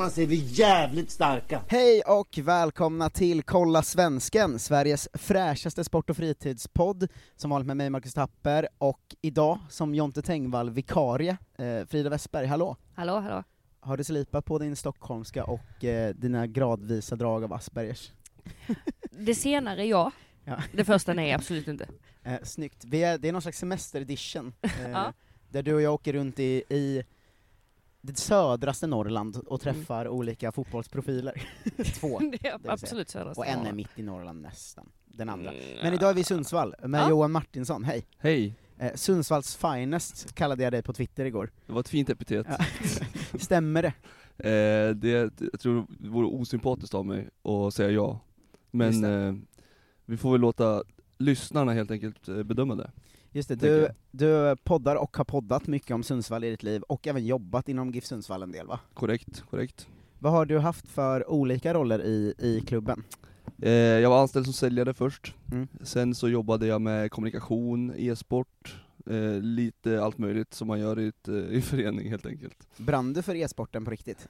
Tillsammans är vi jävligt starka! Hej och välkomna till Kolla Svensken, Sveriges fräschaste sport och fritidspodd, som vanligt med mig Marcus Tapper, och idag som Jonte Tengvall vikarie, eh, Frida Westberg, hallå! Hallå, hallå. Har du slipat på din stockholmska och eh, dina gradvisa drag av Aspergers? Det senare ja, Ja. det första nej absolut inte. Eh, snyggt. Är, det är någon slags semesteredition, eh, Ja. där du och jag åker runt i, i det södraste Norrland och träffar olika fotbollsprofiler. Två. Det är säga. absolut södra Och en är mitt i Norrland nästan, den andra. Mm, Men idag är vi i Sundsvall, med Ja. Johan Martinsson, hej! Hej, Eh, Sundsvalls finest kallade jag dig på Twitter igår. det var ett fint epitet. Ja. Stämmer det? Eh, det, jag tror det vore osympatiskt av mig att säga ja. Men eh, vi får väl låta lyssnarna helt enkelt eh, bedöma det. Just det, du, du poddar och har poddat mycket om Sundsvall i ditt liv, och även jobbat inom GIF Sundsvall en del va? Korrekt, korrekt. Vad har du haft för olika roller i, i klubben? Eh, jag var anställd som säljare först, Mm. sen så jobbade jag med kommunikation, e-sport, eh, lite allt möjligt som man gör i, ett, eh, i en förening helt enkelt. Brann du för e-sporten på riktigt?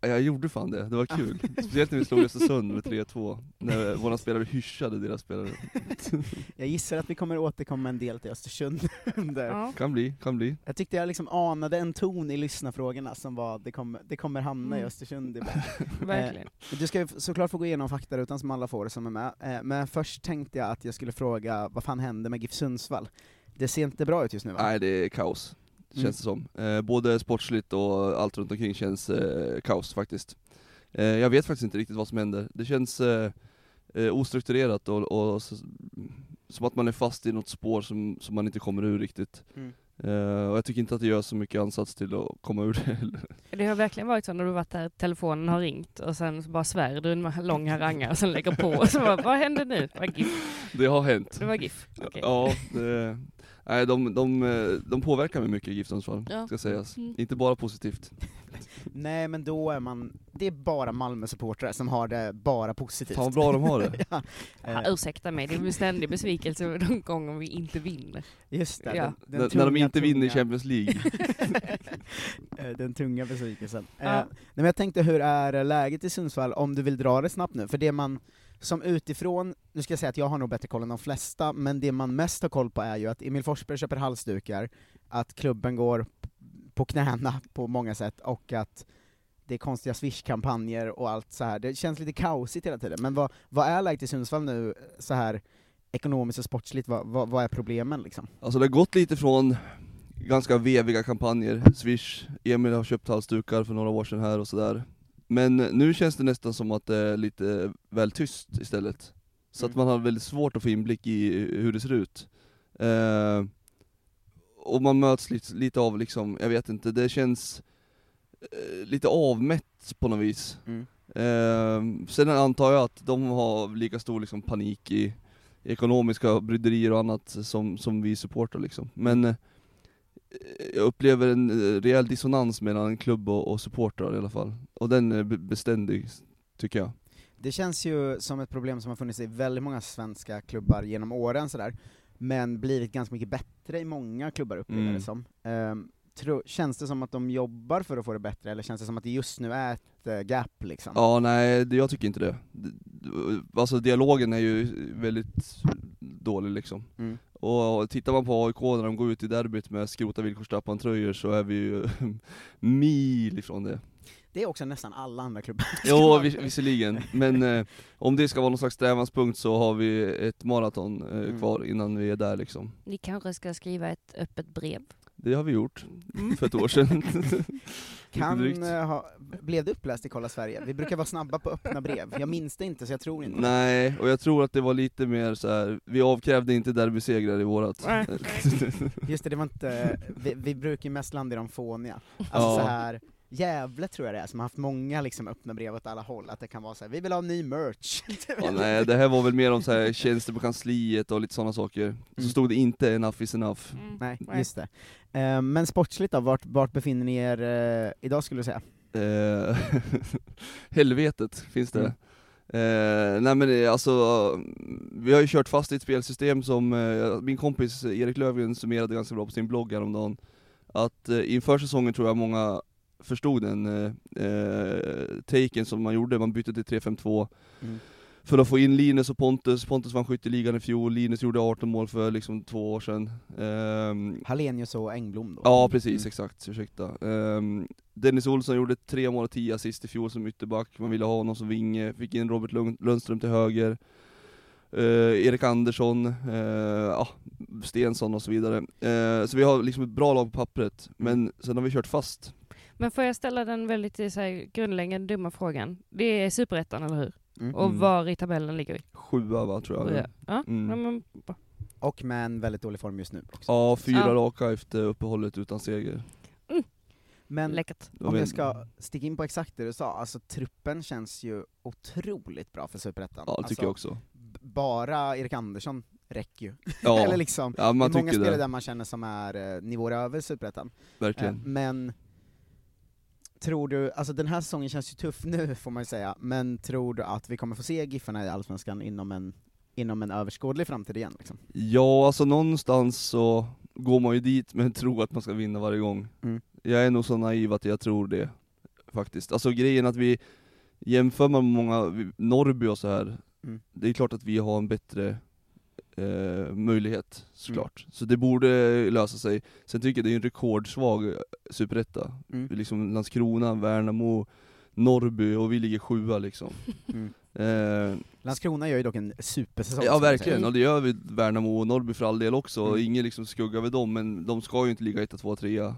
Ja, Jag gjorde fan det, det var kul. Speciellt när vi slog Östersund med 3-2, när våra spelare hyschade deras spelare. Jag gissar att vi kommer återkomma en del till Östersund under. Ja. Kan bli, kan bli. Jag tyckte jag liksom anade en ton i lyssnarfrågorna som var, det kommer, det kommer hamna i Mm. Östersund ibland. Verkligen. Du ska såklart få gå igenom faktarutan som alla får som är med, eh, men först tänkte jag att jag skulle fråga vad fan hände med GIF Sundsvall? Det ser inte bra ut just nu va? Nej det är kaos, känns Mm. det som. Eh, både sportsligt och allt runt omkring känns eh, kaos faktiskt. Eh, jag vet faktiskt inte riktigt vad som händer. Det känns eh, eh, ostrukturerat och, och s- som att man är fast i något spår som, som man inte kommer ur riktigt. Mm. Eh, och jag tycker inte att det gör så mycket ansats till att komma ur det heller. Det har verkligen varit så när du varit där, telefonen har ringt och sen så bara svär du en lång haranga och sen lägger på och så bara, vad hände nu? Det var GIF. Det har hänt. Det var GIF. Okej. Ja, det, nej, de, de, eh, de påverkar mig mycket GIF Sundsvall, Ja. ska sägas. Mm. Inte bara positivt. Nej men då är man, det är bara Malmö-supportrar som har det bara positivt. Fan vad bra de har det. ja, Ja, eh, ursäkta mig, det är en ständig besvikelse de gånger vi inte vinner. just det, Ja. den, den när, när de tunga, inte vinner tunga- Champions League. Eh, den tunga besvikelsen. Ja. Eh, nej, men jag tänkte, hur är läget i Sundsvall, om du vill dra det snabbt nu? För det man, som utifrån, nu ska jag säga att jag har nog bättre koll än de flesta, men det man mest har koll på är ju att Emil Forsberg köper halsdukar, att klubben går på knäna på många sätt, och att det är konstiga swish-kampanjer och allt så här. Det känns lite kaosigt hela tiden, men vad, vad är läget i Sundsvall nu, så här ekonomiskt och sportsligt, vad, vad, vad är problemen liksom? Alltså det har gått lite från ganska veviga kampanjer, Swish, Emil har köpt halsdukar för några år sedan här och sådär. Men nu känns det nästan som att det är lite väl tyst istället. Så att Mm. man har väldigt svårt att få inblick i hur det ser ut. Eh, och man möts lite, lite av liksom, jag vet inte, det känns eh, lite avmätt på något vis. Mm. Eh, sen antar jag att de har lika stor liksom, panik i ekonomiska bryderier och annat som, som vi supportar liksom. Men eh, jag upplever en eh, rejäl dissonans mellan klubb och, och supportrar i alla fall. Och den är be- beständig, tycker jag. Det känns ju som ett problem som har funnits i väldigt många svenska klubbar genom åren sådär, men blivit ganska mycket bättre i många klubbar upplever Mm. det som. Ehm, tro, känns det som att de jobbar för att få det bättre, eller känns det som att det just nu är ett eh, gap liksom? Ja, nej, jag tycker inte det. Alltså dialogen är ju väldigt dålig liksom. Mm. Och tittar man på AIK när de går ut i derbyt med skrota villkorstrappan-tröjor så är vi ju mil ifrån det. Det är också nästan alla andra klubbar. Jo, vis visserligen, men eh, om det ska vara någon slags strävanspunkt så har vi ett maraton eh, Mm. kvar innan vi är där liksom. Ni kanske ska skriva ett öppet brev? Det har vi gjort Mm. för ett år sedan. Kan, eh, ha, blev det uppläst i Kolla Sverige? Vi brukar vara snabba på öppna brev, jag minns det inte så jag tror inte Nej, och jag tror att det var lite mer så här. vi avkrävde inte derbysegrar i vårat. Nej. Just det, det var inte, vi, vi brukar ju mest landa i de fåniga. Alltså Ja. så här Gävle tror jag det är, som har haft många liksom öppna brev åt alla håll, att det kan vara så här, vi vill ha ny merch. Ja, nej, det här var väl mer om så här, tjänster på kansliet och lite sådana saker. Så Mm. stod det inte 'enough is enough' Nej, Nej. just det. Eh, men sportsligt då, vart, vart befinner ni er eh, idag skulle du säga? Eh, helvetet finns det. Mm. Eh, nej men det, alltså, vi har ju kört fast i ett spelsystem som, eh, min kompis Erik Löfgren summerade ganska bra på sin blogg häromdagen, att eh, inför säsongen tror jag många förstod den eh, eh, taken som man gjorde, man bytte till 3-5-2 Mm. för att få in Linus och Pontus, Pontus vann skytteligan i fjol, Linus gjorde 18 mål för liksom två år sedan. Ehm, Hallenius och Engblom då? Ja precis, Mm. exakt, ursäkta. Ehm, Dennis Olsson gjorde tre mål och tio assist i fjol som ytterback, man ville ha honom som vinge, fick in Robert Lund- Lundström till höger. Eh, Erik Andersson, eh, ja, Stensson och så vidare. Eh, så vi har liksom ett bra lag på pappret, men sen har vi kört fast. Men får jag ställa den väldigt eh, så här, grundläggande dumma frågan? Det är superettan, eller hur? Mm. Och var i tabellen ligger vi? Sjua va, tror jag. Ja. Ja, Mm. ja, men. Och med en väldigt dålig form just nu också. Ja, fyra Ja. raka efter uppehållet utan seger. Men läckert. Om vi- jag ska sticka in på exakt det du sa, alltså truppen känns ju otroligt bra för Superettan. Ja, det tycker jag alltså, också. Bara Erik Andersson räcker ju. Ja, Eller liksom, ja man det är många spelare det, där man känner som är eh, nivåer över Superettan. Eh, verkligen. men tror du, alltså den här säsongen känns ju tuff nu får man ju säga, men tror du att vi kommer få se Giffarna i Allsvenskan inom en, inom en överskådlig framtid igen? Liksom? Ja, alltså någonstans så går man ju dit med en tro att man ska vinna varje gång. Mm. Jag är nog så naiv att jag tror det, faktiskt. Alltså grejen att vi, jämför man med många, Norrby och så här, Mm. det är klart att vi har en bättre eh, möjlighet, såklart. Så det borde lösa sig. Sen tycker jag det är en rekordsvag eh, superetta. Mm. Liksom Landskrona, Värnamo, Norrby och vi ligger sjua liksom. Mm. Eh, Landskrona gör ju dock en supersäsong. Ja verkligen, och det gör vi Värnamo och Norrby för all del också, Mm. ingen liksom skugga över dem, men de ska ju inte ligga etta, tvåa, trea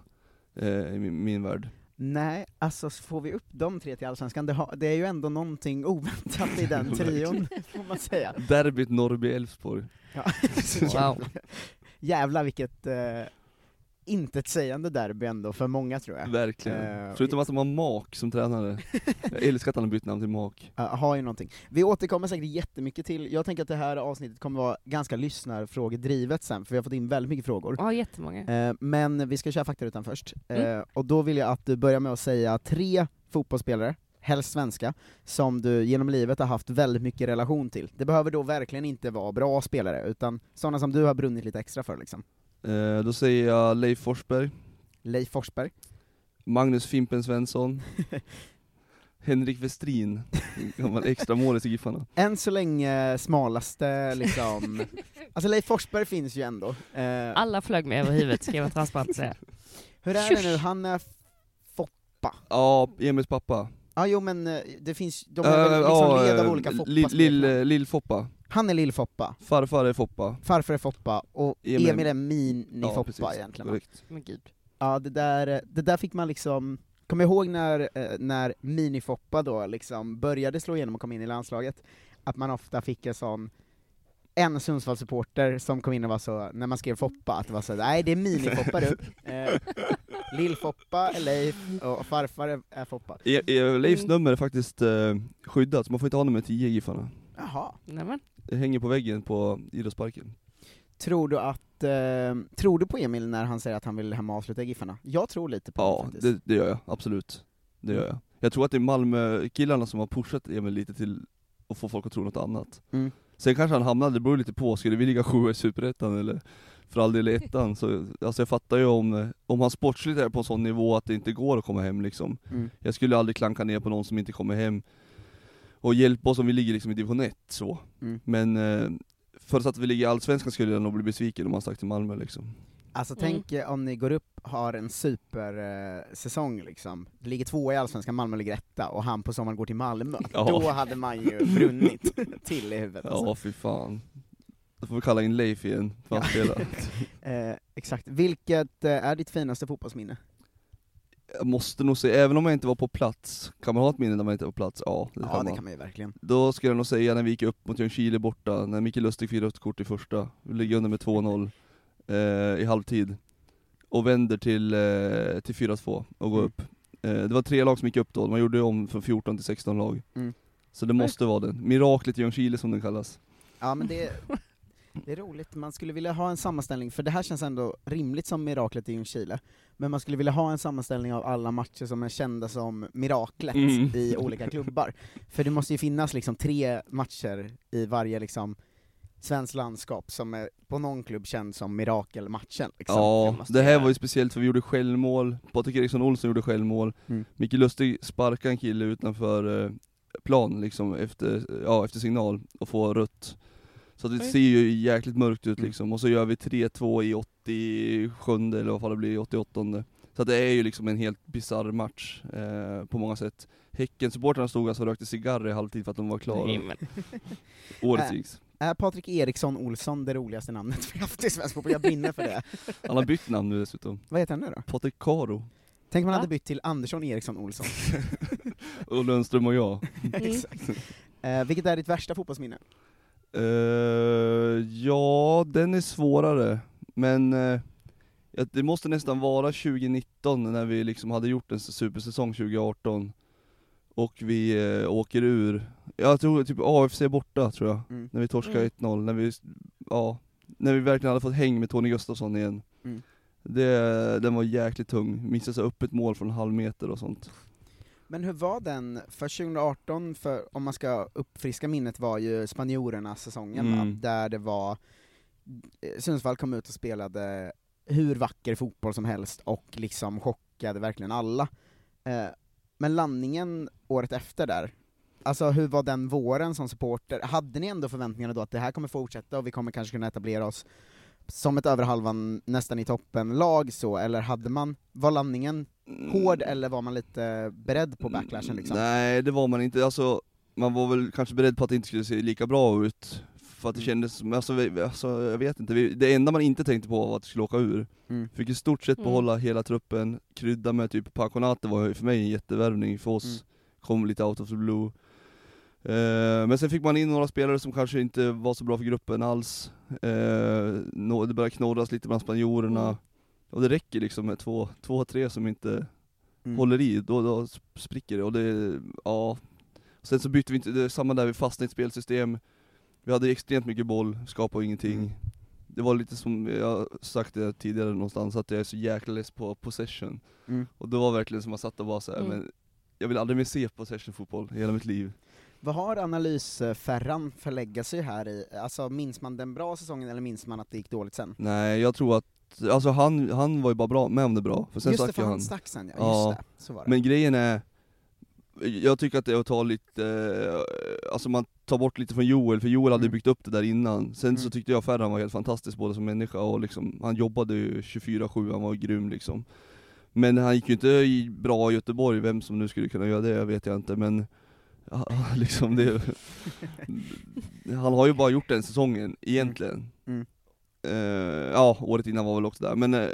eh, i min, min värld. Nej, alltså så får vi upp de tre till Allsvenskan, det, har, det är ju ändå någonting oväntat i den trion, får man säga. Derbyt Norrby-Elfsborg. Ja. Wow. Jävlar vilket eh, intetsägande derby ändå för många tror jag. Verkligen. Eh, Förutom att de har Mak som tränare. Jag älskar att han har bytt namn till Mak. Ja, har ju någonting. Vi återkommer säkert jättemycket till, jag tänker att det här avsnittet kommer vara ganska lyssnarfrågedrivet sen, för vi har fått in väldigt mycket frågor. Ja, jättemånga. Eh, men vi ska köra faktarutan först, eh, Mm. och då vill jag att du börjar med att säga tre fotbollsspelare, helst svenska, som du genom livet har haft väldigt mycket relation till. Det behöver då verkligen inte vara bra spelare, utan sådana som du har brunnit lite extra för liksom. Eh, då säger jag Leif Forsberg, Leif Forsberg, Magnus Fimpen Svensson, Henrik Westrin, gammal extra målis i Giffarna. än så länge smalaste liksom, alltså Leif Forsberg finns ju ändå. Eh, Alla flög med över huvudet, ska jag vara transparent säga. hur är det nu, han är Foppa? Ja, Emils pappa. Ja jo men eh, det finns, de är väl Eh, liksom ja, led av eh, olika Lill- Foppa-smeknamn. Lill- Lill-Foppa. Han är Lill-Foppa, Farfar är Foppa. farfar är Foppa, och Emil- Emil, är Mini-Foppa precis. egentligen? Korrekt. Men gud. Ja, det där, det där fick man liksom, kommer jag ihåg när, när Mini-Foppa då liksom började slå igenom och kom in i landslaget, att man ofta fick en sån, en Sundsvallssupporter som kom in och var så, när man skrev Foppa, att det var så nej det är Mini-Foppa du. Lill-Foppa är Leif, och farfar är, är Foppa. E- e- Leifs Mm. nummer är faktiskt eh, skyddat, så man får inte ha nummer 10 i Giffarna. Jaha. Nämen. Det hänger på väggen på idrottsparken. Tror du att, eh, tror du på Emil när han säger att han vill hem och avsluta Giffarna? Jag tror lite på Ja, honom faktiskt. det, det gör jag, absolut. Det gör jag. Jag tror att det är Malmö-killarna som har pushat Emil lite till och få folk att tro något annat. Mm. Sen kanske han hamnade, det beror lite på, skulle vi ligga sjua i Superettan eller för all del i ettan? Så, alltså jag fattar ju om, om han sportsligt är på en sån nivå att det inte går att komma hem liksom. Mm. Jag skulle aldrig klanka ner på någon som inte kommer hem och hjälpa oss om vi ligger liksom i division 1 så. Mm. Men eh, förutsatt att vi ligger i Allsvenskan skulle jag nog bli besviken om han stack till Malmö liksom. Alltså Mm. tänk eh, om ni går upp, har en supersäsong eh, säsong liksom, ligger tvåa i Allsvenskan, Malmö ligger etta, och han på sommaren går till Malmö. Ja. Då hade man ju brunnit till i huvudet. Ja Alltså. fy fan. Då får vi kalla in Leif igen, för han spelar. Eh, exakt. Vilket eh, är ditt finaste fotbollsminne? Jag måste nog säga, även om jag inte var på plats, kan man ha ett minne när man inte var på plats? Ja, det Ja, kan det man. kan man ju verkligen. Då skulle jag nog säga när vi gick upp mot Ljungskile borta, när Micke Lustig fick rött kort i första, vi ligger under med 2-0 eh, i halvtid, och vänder till, eh, till 4-2 och går Mm. upp. Eh, det var tre lag som gick upp då, man gjorde om från 14 till 16 lag. Mm. Så det måste vara den. Miraklet i Ljungskile som den kallas. Ja men det, det är roligt, man skulle vilja ha en sammanställning, för det här känns ändå rimligt som miraklet i Ljungskile, men man skulle vilja ha en sammanställning av alla matcher som är kända som miraklet Mm. i olika klubbar. För det måste ju finnas liksom tre matcher i varje liksom svenskt landskap som är på någon klubb känd som mirakelmatchen. Liksom. Ja, det här var ju speciellt för vi gjorde självmål, Patrik Eriksson Olsson gjorde självmål, Mm. Micke Lustig sparkade en kille utanför eh, plan liksom efter, ja, efter signal och får rött. Så det ser ju jäkligt mörkt ut Mm. liksom, och så gör vi 3-2 i 87 eller vad fan det blir, 88 Så att det är ju liksom en helt bisarr match eh, på många sätt. Häcken-supportrarna stod alltså och rökte cigarrer i halvtid för att de var klara. Årets Äh. Jigs. Är Patrik Eriksson Olsson det roligaste namnet vi haft i svensk fotboll? Jag brinner för det. Han har bytt namn nu dessutom. Vad heter han nu då? Patrik Karo. Tänk om man hade bytt till Andersson Eriksson Olsson. Och Lundström och jag. Exakt. Eh, vilket är ditt värsta fotbollsminne? Eh, ja, den är svårare, men ja, det måste nästan vara 2019 när vi liksom hade gjort en supersäsong 2018 och vi eh, åker ur, jag tror typ AFC borta tror jag, Mm. när vi torskade Mm. 1-0, när vi, ja, när vi verkligen hade fått häng med Tony Gustafsson igen. Mm. Det, den var jäkligt tung, missade så upp ett mål från en halv meter och sånt. Men hur var den, för 2018, för, om man ska uppfriska minnet, var ju spanjorerna-säsongen? Mm. där det var, eh, Sundsvall kom ut och spelade hur vacker fotboll som helst och liksom chockade verkligen alla. Eh, men landningen året efter där, alltså hur var den våren som supporter? Hade ni ändå förväntningarna då att det här kommer fortsätta och vi kommer kanske kunna etablera oss som ett över halvan, nästan i toppen-lag så, eller hade man, var landningen hård eller var man lite beredd på backlashen liksom? Nej det var man inte, alltså man var väl kanske beredd på att det inte skulle se lika bra ut, för att det Mm. kändes som, alltså, vi, alltså jag vet inte, vi, det enda man inte tänkte på var att vi skulle åka ur. Mm. Fick i stort sett Mm. behålla hela truppen, krydda med typ Paconate var för mig en jättevärvning, för oss Mm. kom lite out of the blue. Eh, men sen fick man in några spelare som kanske inte var så bra för gruppen alls, eh, det började knorras lite bland spanjorerna, och det räcker liksom med två, två tre som inte Mm. håller i, då, då spricker det och det, ja. Sen så bytte vi inte, det är samma där, vi fastnade i ett spelsystem, vi hade extremt mycket boll, skapade ingenting. Mm. Det var lite som, jag sagt det tidigare någonstans, att jag är så jäkla less på possession. Mm. Och det var verkligen som man satt och var så här, Mm. men jag vill aldrig mer se possession-fotboll i hela mitt liv. Vad har analysfärran för legacy här i, alltså minns man den bra säsongen eller minns man att det gick dåligt sen? Nej, jag tror att, alltså han, han var ju bara bra, med om det bra, för sen just det, för han han. stack sen ja, Ja, just det, så var det. Men grejen är, jag tycker att det är att ta lite, eh, alltså man tar bort lite från Joel, för Joel hade Mm. byggt upp det där innan. Sen så Mm. tyckte jag Ferran var helt fantastisk både som människa och liksom, han jobbade ju 24-7, han var grym liksom. Men han gick ju inte bra i Göteborg, vem som nu skulle kunna göra det vet jag inte men liksom det, Han har ju bara gjort den säsongen, egentligen. Mm. Eh, ja, året innan var väl också där, men eh,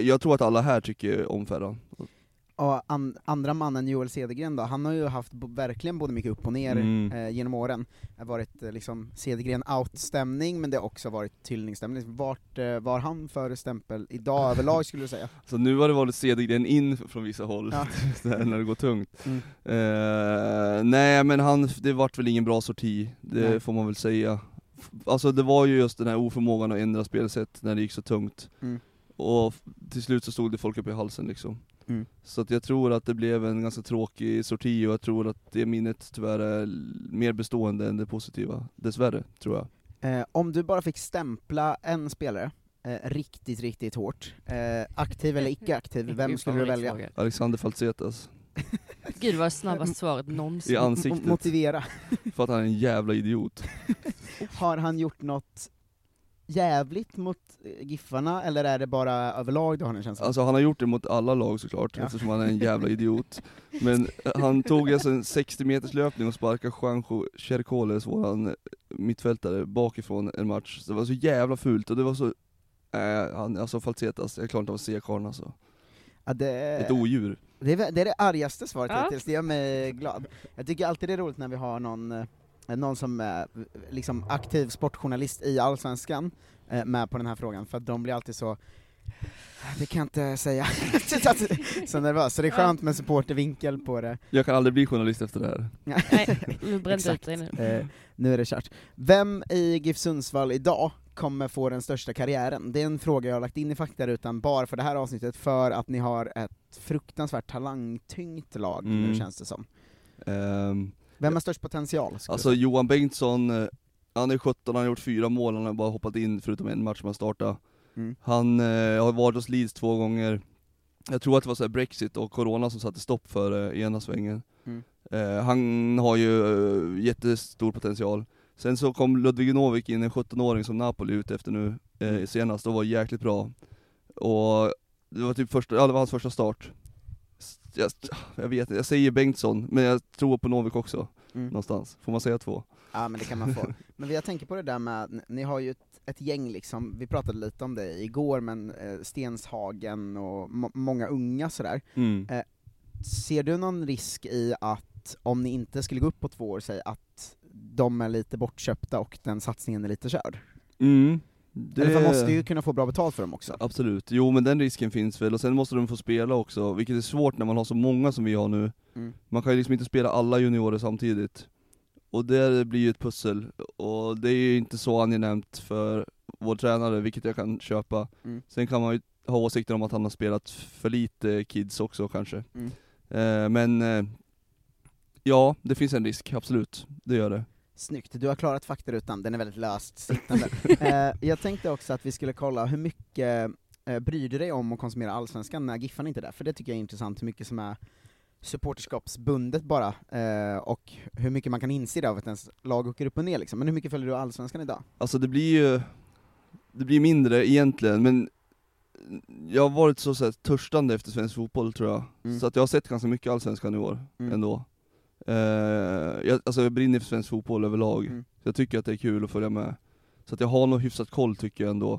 jag tror att alla här tycker om Ferran. Och an, andra mannen Joel Cedergren då, han har ju haft verkligen både mycket upp och ner Mm. eh, genom åren. Det har varit eh, liksom Cedergren out-stämning, men det har också varit Tyllning-stämning. Vart eh, var han för stämpel idag överlag skulle du säga? Så nu har det varit Cedergren in från vissa håll, Ja. när det går tungt. Mm. Eh, nej men han, det vart väl ingen bra sorti, det Nej. får man väl säga. Alltså det var ju just den här oförmågan att ändra spelsätt när det gick så tungt. Mm. Och till slut så stod det folk upp i halsen liksom. Mm. Så att jag tror att det blev en ganska tråkig sorti och jag tror att det minnet tyvärr är mer bestående än det positiva. Dessvärre, tror jag. Eh, om du bara fick stämpla en spelare eh, riktigt, riktigt hårt, eh, aktiv eller icke aktiv, vem skulle du välja? Alexander Falsetas. Gud vad snabbast svaret någonsin. I ansiktet. Motivera. För att han är en jävla idiot. Har han gjort något jävligt mot eh, Giffarna, eller är det bara överlag du har en känsla? Alltså han har gjort det mot alla lag såklart, Ja. eftersom han är en jävla idiot. Men han tog alltså en 60 meters löpning och sparkade Juanjo Chercoles, våran mittfältare, bakifrån en match. Det var så jävla fult och det var så... Äh, han, alltså Falsetas, jag klarar inte av att se karln alltså. Ja, det, Ett odjur. det, är, det är det argaste svaret Ja. hittills, det gör mig glad. Jag tycker alltid det är roligt när vi har någon, eh, någon som är liksom aktiv sportjournalist i Allsvenskan eh, med på den här frågan, för att de blir alltid så det kan jag inte säga, så nervös, så det är skönt med supportervinkel på det. Jag kan aldrig bli journalist efter det här. Nej, du bränt ut dig nu. Eh, nu är det kört. Vem i GIF Sundsvall idag kommer få den största karriären? Det är en fråga jag har lagt in i faktarutan bara för det här avsnittet, för att ni har ett fruktansvärt talangtyngt lag nu Mm. känns det som. Ehm, Vem har störst potential? alltså? Johan Bengtsson, eh, han är 17, han har gjort fyra mål, han har bara hoppat in förutom en match som han startade. Mm. Han eh, har varit hos Leeds två gånger. Jag tror att det var så Brexit och Corona som satte stopp för eh, ena svängen. Mm. Eh, han har ju eh, jättestor potential. Sen så kom Ludvig Novik in, en 17-åring som Napoli är ute efter nu eh, senast, och var jäkligt bra. Och det var typ första, ja, det var hans första start. Jag, jag vet inte, jag säger Bengtsson, men jag tror på Novik också, Mm. någonstans. Får man säga två? Ja men det kan man få. Men jag tänker på det där med, ni har ju ett, ett gäng liksom, vi pratade lite om det igår, men eh, Stenshagen och må- många unga sådär. Mm. Eh, Ser du någon risk i att, om ni inte skulle gå upp på två år, säg att de är lite bortköpta och den satsningen är lite körd? Mm. Eller för man måste ju kunna få bra betalt för dem också. Absolut, jo men den risken finns väl, och sen måste de få spela också, vilket är svårt när man har så många som vi har nu. Mm. Man kan ju liksom inte spela alla juniorer samtidigt. Och det blir ju ett pussel, och det är ju inte så angenämt för vår tränare, vilket jag kan köpa. Mm. Sen kan man ju ha åsikter om att han har spelat för lite kids också kanske. Mm. Eh, men eh, ja, det finns en risk, absolut. Det gör det. Snyggt, du har klarat faktarutan, den är väldigt löst sittande. eh, jag tänkte också att vi skulle kolla hur mycket eh, bryr du dig om att konsumera Allsvenskan när Giffarna inte är där? För det tycker jag är intressant, hur mycket som är supporterskapsbundet bara, eh, och hur mycket man kan inse det av att ens lag åker upp och ner liksom. Men hur mycket följer du Allsvenskan idag? Alltså det blir ju, det blir mindre egentligen, men jag har varit så, så här, törstande efter svensk fotboll tror jag. Mm. Så att jag har sett ganska mycket allsvenskan i år, Mm. ändå. Eh, jag, alltså jag brinner för svensk fotboll överlag, Mm. så jag tycker att det är kul att följa med. Så att jag har nog hyfsat koll tycker jag ändå.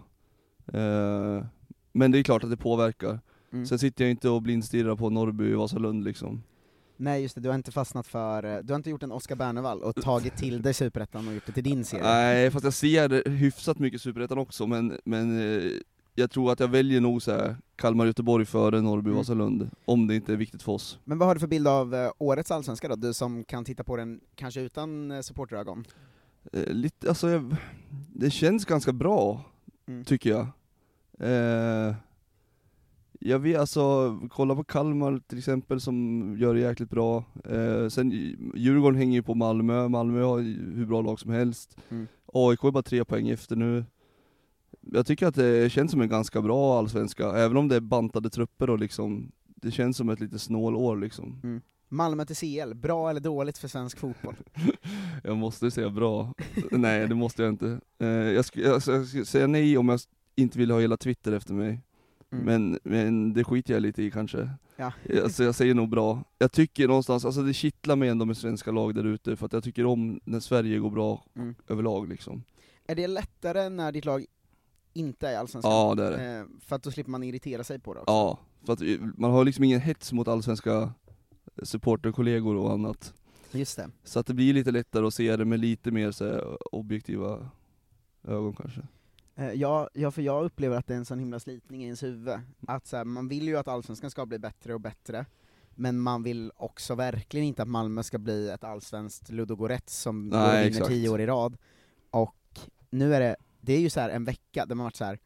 Eh, men det är klart att det påverkar. Mm. Sen sitter jag inte och blindstirrar på Norrby och Vasalund liksom. Nej just det, du har inte fastnat för, eh, du har inte gjort en Oscar Bernevall och tagit till dig Superettan och gjort det till din serie? Nej, fast jag ser hyfsat mycket Superettan också, men, men eh, jag tror att jag väljer nog så här Kalmar-Göteborg före Norrby-Vasalund, om det inte är viktigt för oss. Men vad har du för bild av eh, årets allsvenska då? Du som kan titta på den kanske utan eh, supporterögon? Eh, lite, alltså jag, det känns ganska bra, Mm. tycker jag. Eh, jag vet alltså, kolla på Kalmar till exempel som gör det jäkligt bra. Eh, sen Djurgården hänger ju på Malmö, Malmö har hur bra lag som helst. Mm. AIK är bara tre poäng efter nu. Jag tycker att det känns som en ganska bra allsvenska, även om det är bantade trupper och liksom, det känns som ett lite snålår liksom. Mm. Malmö till CL, bra eller dåligt för svensk fotboll? Jag måste säga bra. nej, det måste jag inte. Eh, jag, jag, jag skulle säga nej om jag inte vill ha hela Twitter efter mig. Mm. Men, men det skiter jag lite i kanske. Ja. Alltså jag säger nog bra. Jag tycker någonstans, alltså det kittlar mig ändå med svenska lag där ute, för att jag tycker om när Sverige går bra Mm. överlag liksom. Är det lättare när ditt lag inte är i allsvenskan? Ja, det är det. Eh, för att då slipper man irritera sig på det också? Ja, för att eh, man har liksom ingen hets mot allsvenska supporterkollegor och annat. Just det. Så att det blir lite lättare att se det med lite mer så här, objektiva ögon kanske. Eh, ja, ja, för jag upplever att det är en sån himla slitning i ens huvud. Att så här, man vill ju att allsvenskan ska bli bättre och bättre, men man vill också verkligen inte att Malmö ska bli ett allsvenskt Ludogorets som Nej, vinner exakt. tio år i rad. Och nu är det, det är ju så här en vecka där man varit så här.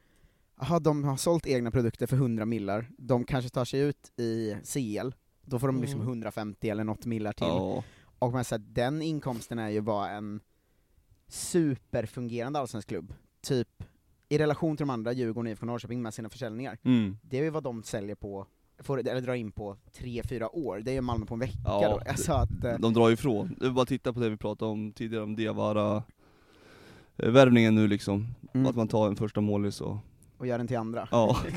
aha, de har sålt egna produkter för 100 millar, de kanske tar sig ut i CL, då får de liksom Mm. 150 eller något millar till. Ja. Och man säger den inkomsten är ju bara en superfungerande allsvensk klubb, typ i relation till de andra, Djurgården och IFK Norrköping med sina försäljningar. Mm. Det är ju vad de säljer på, får, eller drar in på tre fyra år, det är ju Malmö på en vecka Ja, då. Alltså att, eh, De drar ifrån. Det är bara titta på det vi pratade om tidigare, om Diawara värvningen nu liksom. Mm. Att man tar en första målis och... och gör den till andra. Ja.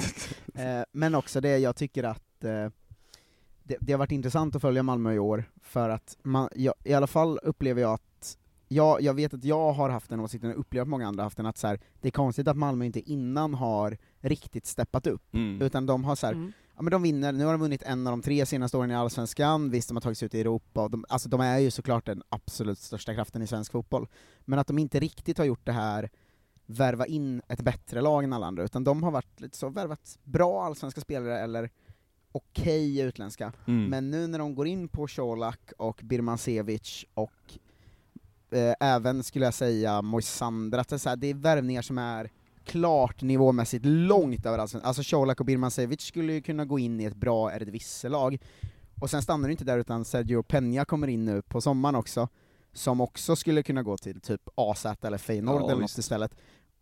Eh, men också det, jag tycker att eh, det, det har varit intressant att följa Malmö i år, för att man, jag, i alla fall upplever jag att, jag, jag vet att jag har haft den åsikten, och upplever att många andra har haft den, att så här, det är konstigt att Malmö inte innan har riktigt steppat upp, Mm. utan de har så här, Mm. Ja men de vinner, nu har de vunnit en av de tre senaste åren i Allsvenskan, visst de har tagit sig ut i Europa, och de, alltså de är ju såklart den absolut största kraften i svensk fotboll, men att de inte riktigt har gjort det här värva in ett bättre lag än alla andra, utan de har varit lite så, värvat bra allsvenska spelare eller okej utländska. Mm. Men nu när de går in på Colak och Birmancevic och eh, även, skulle jag säga, Moisander, att det är, så här, det är värvningar som är klart nivåmässigt långt över allsvenskan. Alltså Colak och Birmancevic skulle ju kunna gå in i ett bra Eredivisie-lag, och sen stannar det inte där utan Sergio Peña kommer in nu på sommaren också, som också skulle kunna gå till typ AZ eller Feyenoord Ja, eller något istället.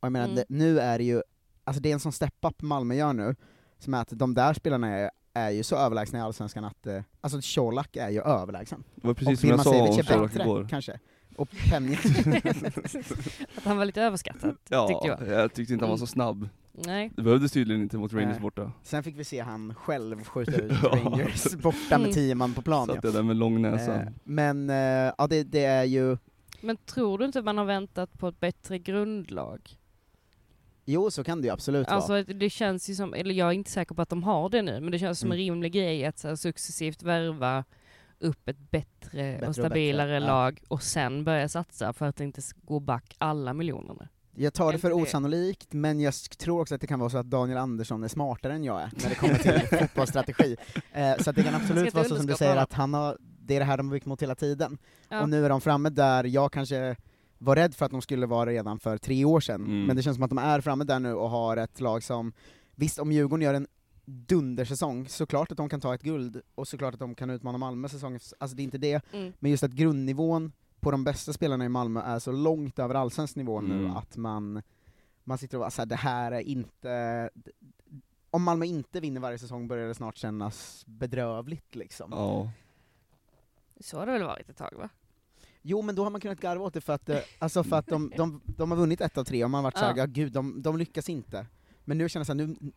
Och jag menar, Mm. det, nu är det ju, alltså det är en sån step-up Malmö gör nu, som är att de där spelarna är, är ju så överlägsna i Allsvenskan att, eh, alltså Colak är ju överlägsen. Det var precis och som jag sa om Colak bättre, igår. kanske. Och Penny. Att han var lite överskattad, Ja, tyckte jag. jag tyckte inte han var Mm. så snabb. Nej. Det behövdes tydligen inte mot Rangers Nej. borta. Sen fick vi se han själv skjuta ut Ja. Rangers borta med Mm. tio man på plan. Satt Ja. där med lång näsa. Eh, men, eh, ja det, det är ju, Men tror du inte man har väntat på ett bättre grundlag? jo så kan det ju absolut vara. Alltså det känns ju som, eller jag är inte säker på att de har det nu, men det känns som en Mm. rimlig grej att så här, successivt värva upp ett bättre, Bättre och och stabilare bättre, ja. lag och sen börja satsa för att inte gå back alla miljonerna. Jag tar det för osannolikt, men jag tror också att det kan vara så att Daniel Andersson är smartare än jag är när det kommer till fotbollsstrategi. Eh, så att det kan absolut vara så som du säger, att han har, det är det här de har byggt mot hela tiden. Ja. Och nu är de framme där jag kanske var rädd för att de skulle vara redan för tre år sedan, Mm. men det känns som att de är framme där nu och har ett lag som, visst om Djurgården gör en dundersäsong, såklart att de kan ta ett guld, och såklart att de kan utmana Malmö säsongen, alltså det är inte det, Mm. men just att grundnivån på de bästa spelarna i Malmö är så långt över allsvensk nivå nu Mm. att man, man sitter och bara såhär, det här är inte... Om Malmö inte vinner varje säsong börjar det snart kännas bedrövligt liksom. Ja. Så har det väl varit ett tag va? Jo men då har man kunnat garva åt det för att, eh, alltså för att de, de, de har vunnit ett av tre och man har varit såhär, Ja. ja gud, de, de lyckas inte. Men nu känner jag såhär, nu,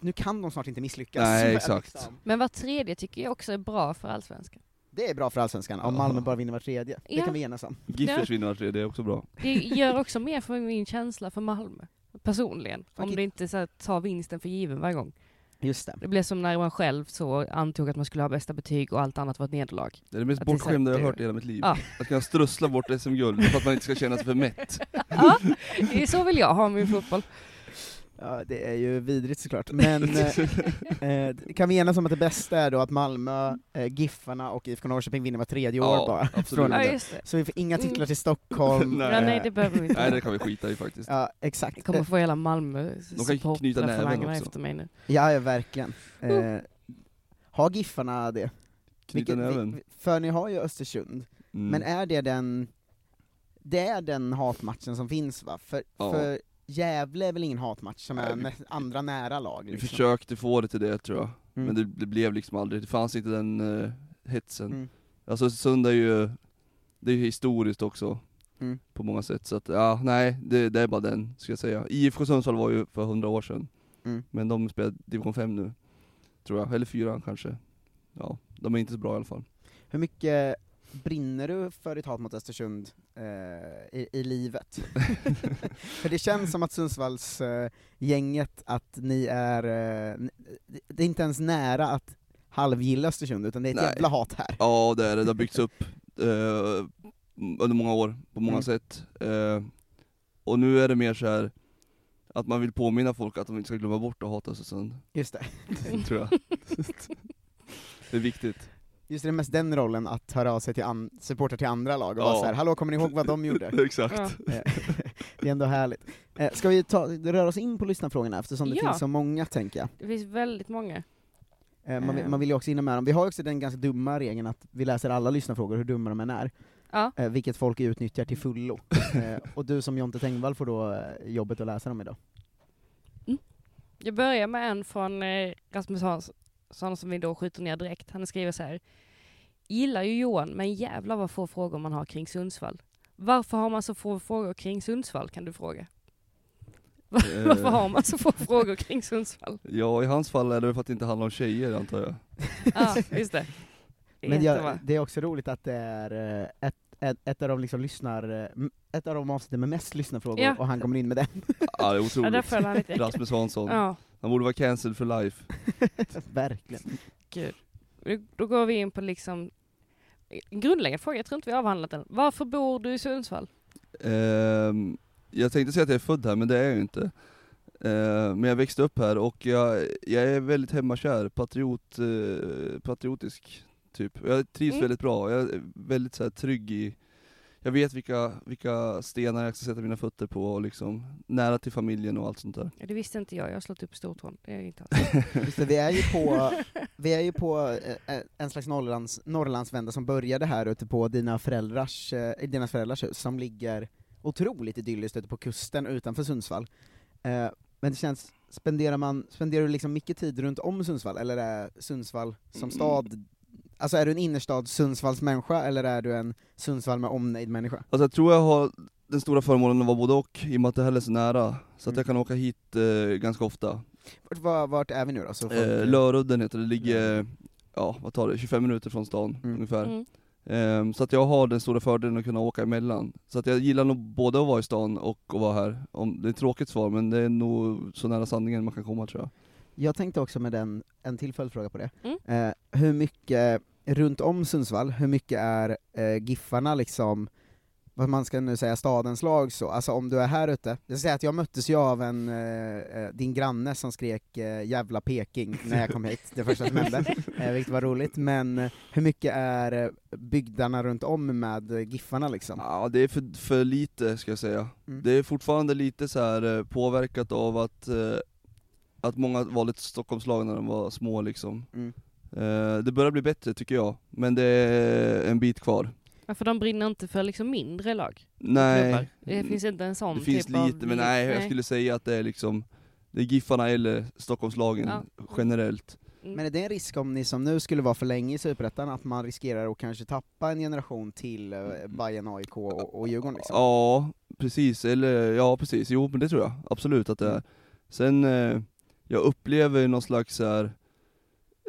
nu kan de snart inte misslyckas. Nej, exakt. Liksom. Men var tredje tycker jag också är bra för allsvenskan. Det är bra för Allsvenskan, om. Malmö bara vinner var tredje. Det Ja. kan vi enas om. Giffers vinner var tredje, det är också bra. Det gör också mer för min känsla för Malmö, personligen. Om Okej. det inte så här, tar vinsten för given varje gång. Just det. Det blev som när man själv så antog att man skulle ha bästa betyg och allt annat var ett nederlag. Det är det mest Att det bortskämda jag har hört i hela mitt liv. Ja. Att kunna strössla bort SM-guld för att man inte ska känna sig för mätt. Ja, det är så vill jag ha min fotboll. Ja, det är ju vidrigt såklart. Men eh, eh, kan vi enas om att det bästa är då att Malmö, eh, Giffarna och IFK Norrköping vinner var tredje år Ja, bara? absolut. Ja. Så vi får inga titlar Mm. till Stockholm. Nej. Ja, nej, det behöver vi inte. Nej det kan vi skita i faktiskt. Ja, exakt. Jag kommer få hela Malmö De kan knyta näven också. efter mig nu. Ja, ja verkligen. Eh, har Giffarna det? Knyta Vilket- näven. vi- För ni har ju Östersund, Mm. men är det den, det är den hatmatchen som finns va? För, Ja. för Gävle är väl ingen hatmatch som är Nej, vi- andra nära lag? Vi Liksom. försökte få det till det tror jag, Mm. men det, det blev liksom aldrig, det fanns inte den uh, hetsen. Mm. Alltså Östersund är ju, det är ju historiskt också, Mm. på många sätt, så att ja, nej, det, det är bara den, ska jag säga. IFK Sundsvall var ju för hundra år sedan, Mm. men de spelar division 5 nu, tror jag, eller 4 kanske. Ja, de är inte så bra i alla fall. Hur mycket brinner du för ditt hat mot Östersund eh, i, i livet? för det känns som att Sundsvalls eh, gänget, att ni är, eh, det är inte ens nära att halvgilla Östersund, utan det är ett Nej. jävla hat här. Ja det är det, det har byggts upp eh, under många år, på många Mm. sätt. Eh, och nu är det mer så här att man vill påminna folk att de inte ska glömma bort att hata Östersund, Just det. tror jag. det är viktigt. Just det, mest den rollen, att höra av sig till an- supporter till andra lag och Ja. vara såhär, hallå kommer ni ihåg vad de gjorde? Exakt. Eh, Det är ändå härligt. Eh, ska vi ta, röra oss in på lyssnarfrågorna eftersom det Ja. finns så många tänker jag. Det finns väldigt många. Eh, man, vill, man vill ju också hinna med dem. Vi har också den ganska dumma regeln att vi läser alla lyssnarfrågor, hur dumma de än är. Ja. Eh, vilket folk utnyttjar till fullo. och du som Jonte Tengvall får då jobbet att läsa dem idag. Jag börjar med en från Rasmus Hansson som vi då skjuter ner direkt. Han skriver så här. Gillar ju Johan, men jävlar vad få frågor man har kring Sundsvall. Varför har man så få frågor kring Sundsvall kan du fråga? Varför har man så få frågor kring Sundsvall? Ja, i hans fall är det för att det inte handlar om tjejer antar jag. Ja, just det. Men jag, det är också roligt att det är eh, ett, ett, ett av de liksom lyssnar, eh, ett av de avsnitten med mest lyssnarfrågor, Ja. och han kommer in med den. Ja, det är Ja, otroligt. där föll han lite. Rasmus Hansson. Ja, Han borde vara cancelled for life. Verkligen. gud. Då- Då går vi in på liksom en grundläggande fråga, jag tror inte vi har avhandlat den. Varför bor du i Sundsvall? Ehm, jag tänkte säga att jag är född här, men det är jag ju inte. Ehm, men jag växte upp här och jag, jag är väldigt hemmakär, patriot, eh, patriotisk typ. Jag trivs Mm. väldigt bra, jag är väldigt så här, trygg i jag vet vilka, vilka stenar jag ska sätta mina fötter på och liksom nära till familjen och allt sånt där. Ja, det visste inte jag, jag har slått upp stortån. Det är inte alls. Vi är ju på, vi är ju på eh, en slags Norrlands, Norrlandsvända som började här ute på dina föräldrars, eh, i dina föräldrars hus, som ligger otroligt idylliskt ute på kusten utanför Sundsvall. Eh, men det känns, spenderar man, spenderar du liksom mycket tid runt om Sundsvall, eller är Sundsvall som stad, alltså är du en innerstad Sundsvallsmänniska, eller är du en Sundsvall med omnejd-människa? Alltså jag tror jag har den stora förmånen att vara både och, i och med att det här är så nära. Så att Mm. jag kan åka hit eh, ganska ofta. Vart, var, vart är vi nu då? Så folk, Eh, Lörudden heter det, ligger, ja vad tar det, 25 minuter från stan Mm. ungefär. Mm. Ehm, så att jag har den stora fördelen att kunna åka emellan. Så att jag gillar nog både att vara i stan och att vara här. Om, det är ett tråkigt svar men det är nog så nära sanningen man kan komma tror jag. Jag tänkte också med den, en till följdfråga på det. Mm. Eh, hur mycket, runt om Sundsvall, hur mycket är eh, Giffarna liksom, vad man ska nu säga, stadens lag så? Alltså om du är här ute, jag ska säga att jag möttes ju av en, eh, eh, din granne som skrek eh, 'jävla Peking' när jag kom hit, det första som hände, eh, vilket var roligt, men eh, hur mycket är eh, bygdarna runt om med eh, Giffarna liksom? Ja det är för, för lite ska jag säga. Mm. Det är fortfarande lite så här påverkat av att, eh, att många valde Stockholmslag när de var små liksom. Mm. Eh, det börjar bli bättre tycker jag, men det är en bit kvar. Ja, för de brinner inte för liksom mindre lag? Nej. klubbar. Det finns inte en sån Det finns typ av... lite, men nej, jag skulle säga att det är liksom Det är Giffarna eller Stockholmslagen Ja. generellt Mm. Men är det en risk om ni som nu skulle vara för länge i Superettan, att man riskerar att kanske tappa en generation till eh, Bayern, AIK och, och Djurgården liksom? Ja, precis, eller ja precis, jo men det tror jag absolut att det är. Sen, eh, jag upplever någon slags så här,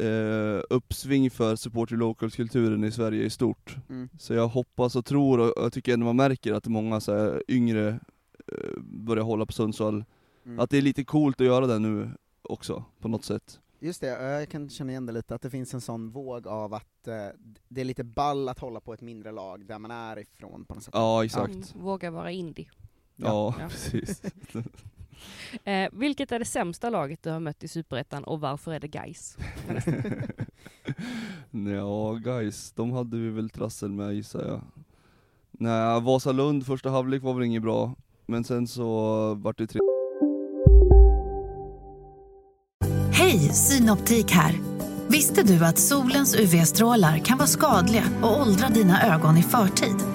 eh, uppsving för supporter locals-kulturen i Sverige i stort. Mm. Så jag hoppas och tror, och jag tycker ändå man märker att många så här, yngre eh, börjar hålla på Sundsvall, Mm. att det är lite coolt att göra det nu också, på något sätt. Just det, jag kan känna igen det lite, att det finns en sån våg av att eh, det är lite ball att hålla på ett mindre lag där man är ifrån på något sätt. Ja, exakt. Mm, våga vara indie. Ja, Ja. precis. Eh, vilket är det sämsta laget du har mött i Superettan och varför är det Gais? ja, guys, de hade vi väl trassel med gissar jag. Nej, Vasalund första halvlek var väl inget bra, men sen så vart det tre Hej, Synoptik här. Visste du att solens UV-strålar kan vara skadliga och åldra dina ögon i förtid?